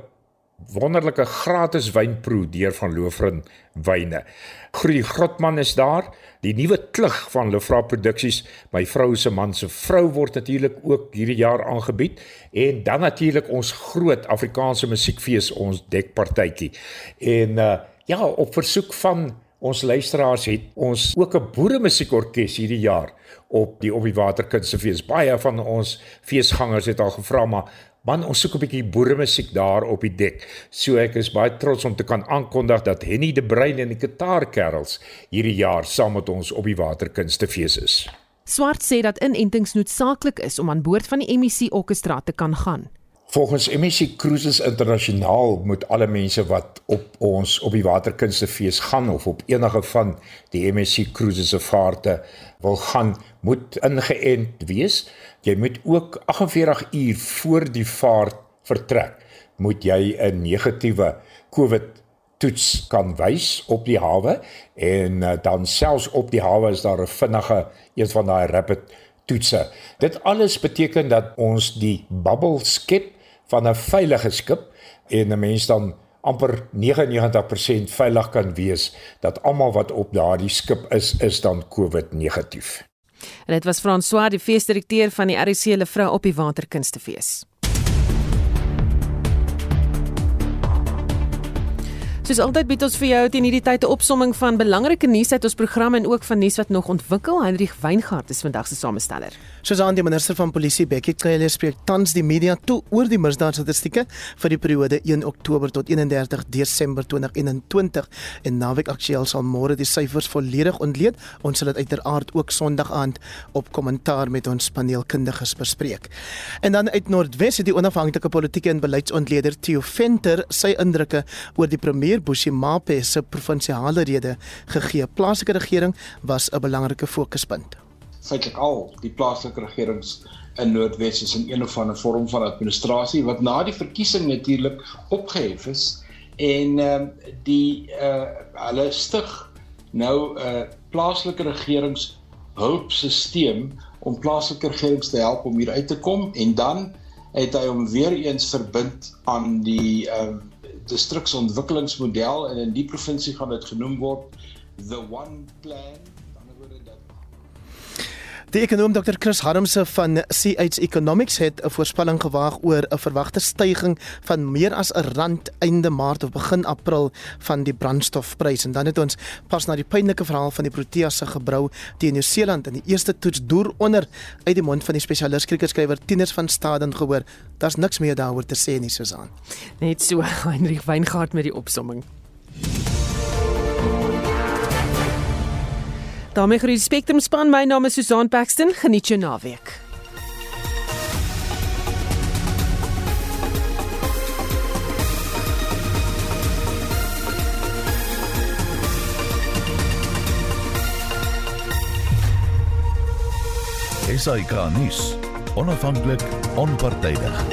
wonderlike gratis wynproe deur van Loofren Wyne. Groei Grotman is daar, die nuwe klug van Lefra Produksies, my vrou se man se vrou word natuurlik ook hierdie jaar aangebied en dan natuurlik ons groot Afrikaanse musiekfees ons dekpartytjie. En uh, ja, op versoek van ons luisteraars het ons ook 'n boere musiekorkes hierdie jaar op die op die waterkunstefees. Baie van ons feesgangers het al gevra maar Man, ons soek 'n bietjie boeremusiek daar op die dek. So ek is baie trots om te kan aankondig dat Henny de Bruin en die Gitaarkerels hierdie jaar saam met ons op die Waterkunstefees is. Swart sê dat inentings noodsaaklik is om aan boord van die MEC orkestra te kan gaan. Volgens MEC Cruises Internasionaal moet alle mense wat op ons op die Waterkunstefees gaan of op enige van die MEC Cruises se vaarte wil gaan, moet ingeënt wees. Jy moet ook 48 uur voor die vaart vertrek, moet jy 'n negatiewe COVID toets kan wys op die hawe en uh, dan selfs op die hawe is daar 'n vinnige een van daai rapid toetse. Dit alles beteken dat ons die bubble skep van 'n veilige skip en 'n mens dan amper 99% veilig kan wees dat almal wat op daardie skip is is dan COVID negatief. En dit was François, die feesdirekteur van die RC Lefrou op die Waterkunstefees. Soos altyd bied ons vir jou teen hierdie tyd 'n opsomming van belangrike nuus uit ons program en ook van nuus wat nog ontwikkel. Hendrik Weingart is vandag se samesteller. Soos aan die minister van polisie Bekkie Cele spreek tans die media toe oor die misdaadstatistieke vir die periode 1 Oktober tot 31 Desember 2021 en naweek aktueel sal môre die syfers volledig ontleed. Ons sal dit uiteraard ook Sondag aand op kommentaar met ons paneelkundiges bespreek. En dan uit Noordwes het die onafhanklike politieke en beleidsontleder Theo Venter sy indrukke oor die premier premier Bushimape se provinsiale rede gegee. Plaaslike regering was 'n belangrike fokuspunt. Feitelik al die plaaslike regerings in Noordwes is in een of ander vorm van administrasie wat na die verkiesing natuurlik opgehef is en ehm uh, die uh hulle stig nou 'n uh, plaaslike regerings hulpstelsel om plaaslike regerings te help om hier uit te kom en dan het hy hom weer eens verbind aan die ehm uh, distriksontwikkelingsmodel en in die provinsie gaan dit genoem word the one plan Die ekonom Dr Chris Harmse van CH Economics het 'n voorspelling gewaag oor 'n verwagte stygings van meer as 'n rand einde Maart of begin April van die brandstofprys en dan het ons pas na die pynlike verhaal van die Protea se gebrou teen Nieu-Seeland in die eerste toets deur onder uit die mond van die spesialis kriketskrywer Tieners van Staden gehoor. Daar's niks meer daaroor te sê nie, Susan. Net so (laughs) Heinrich Weingart met die opsomming. Daarmee groet die Spectrum span. My naam is Susan Paxton. Geniet jou naweek. Esai Kahnis, onafhanklik, onpartydig.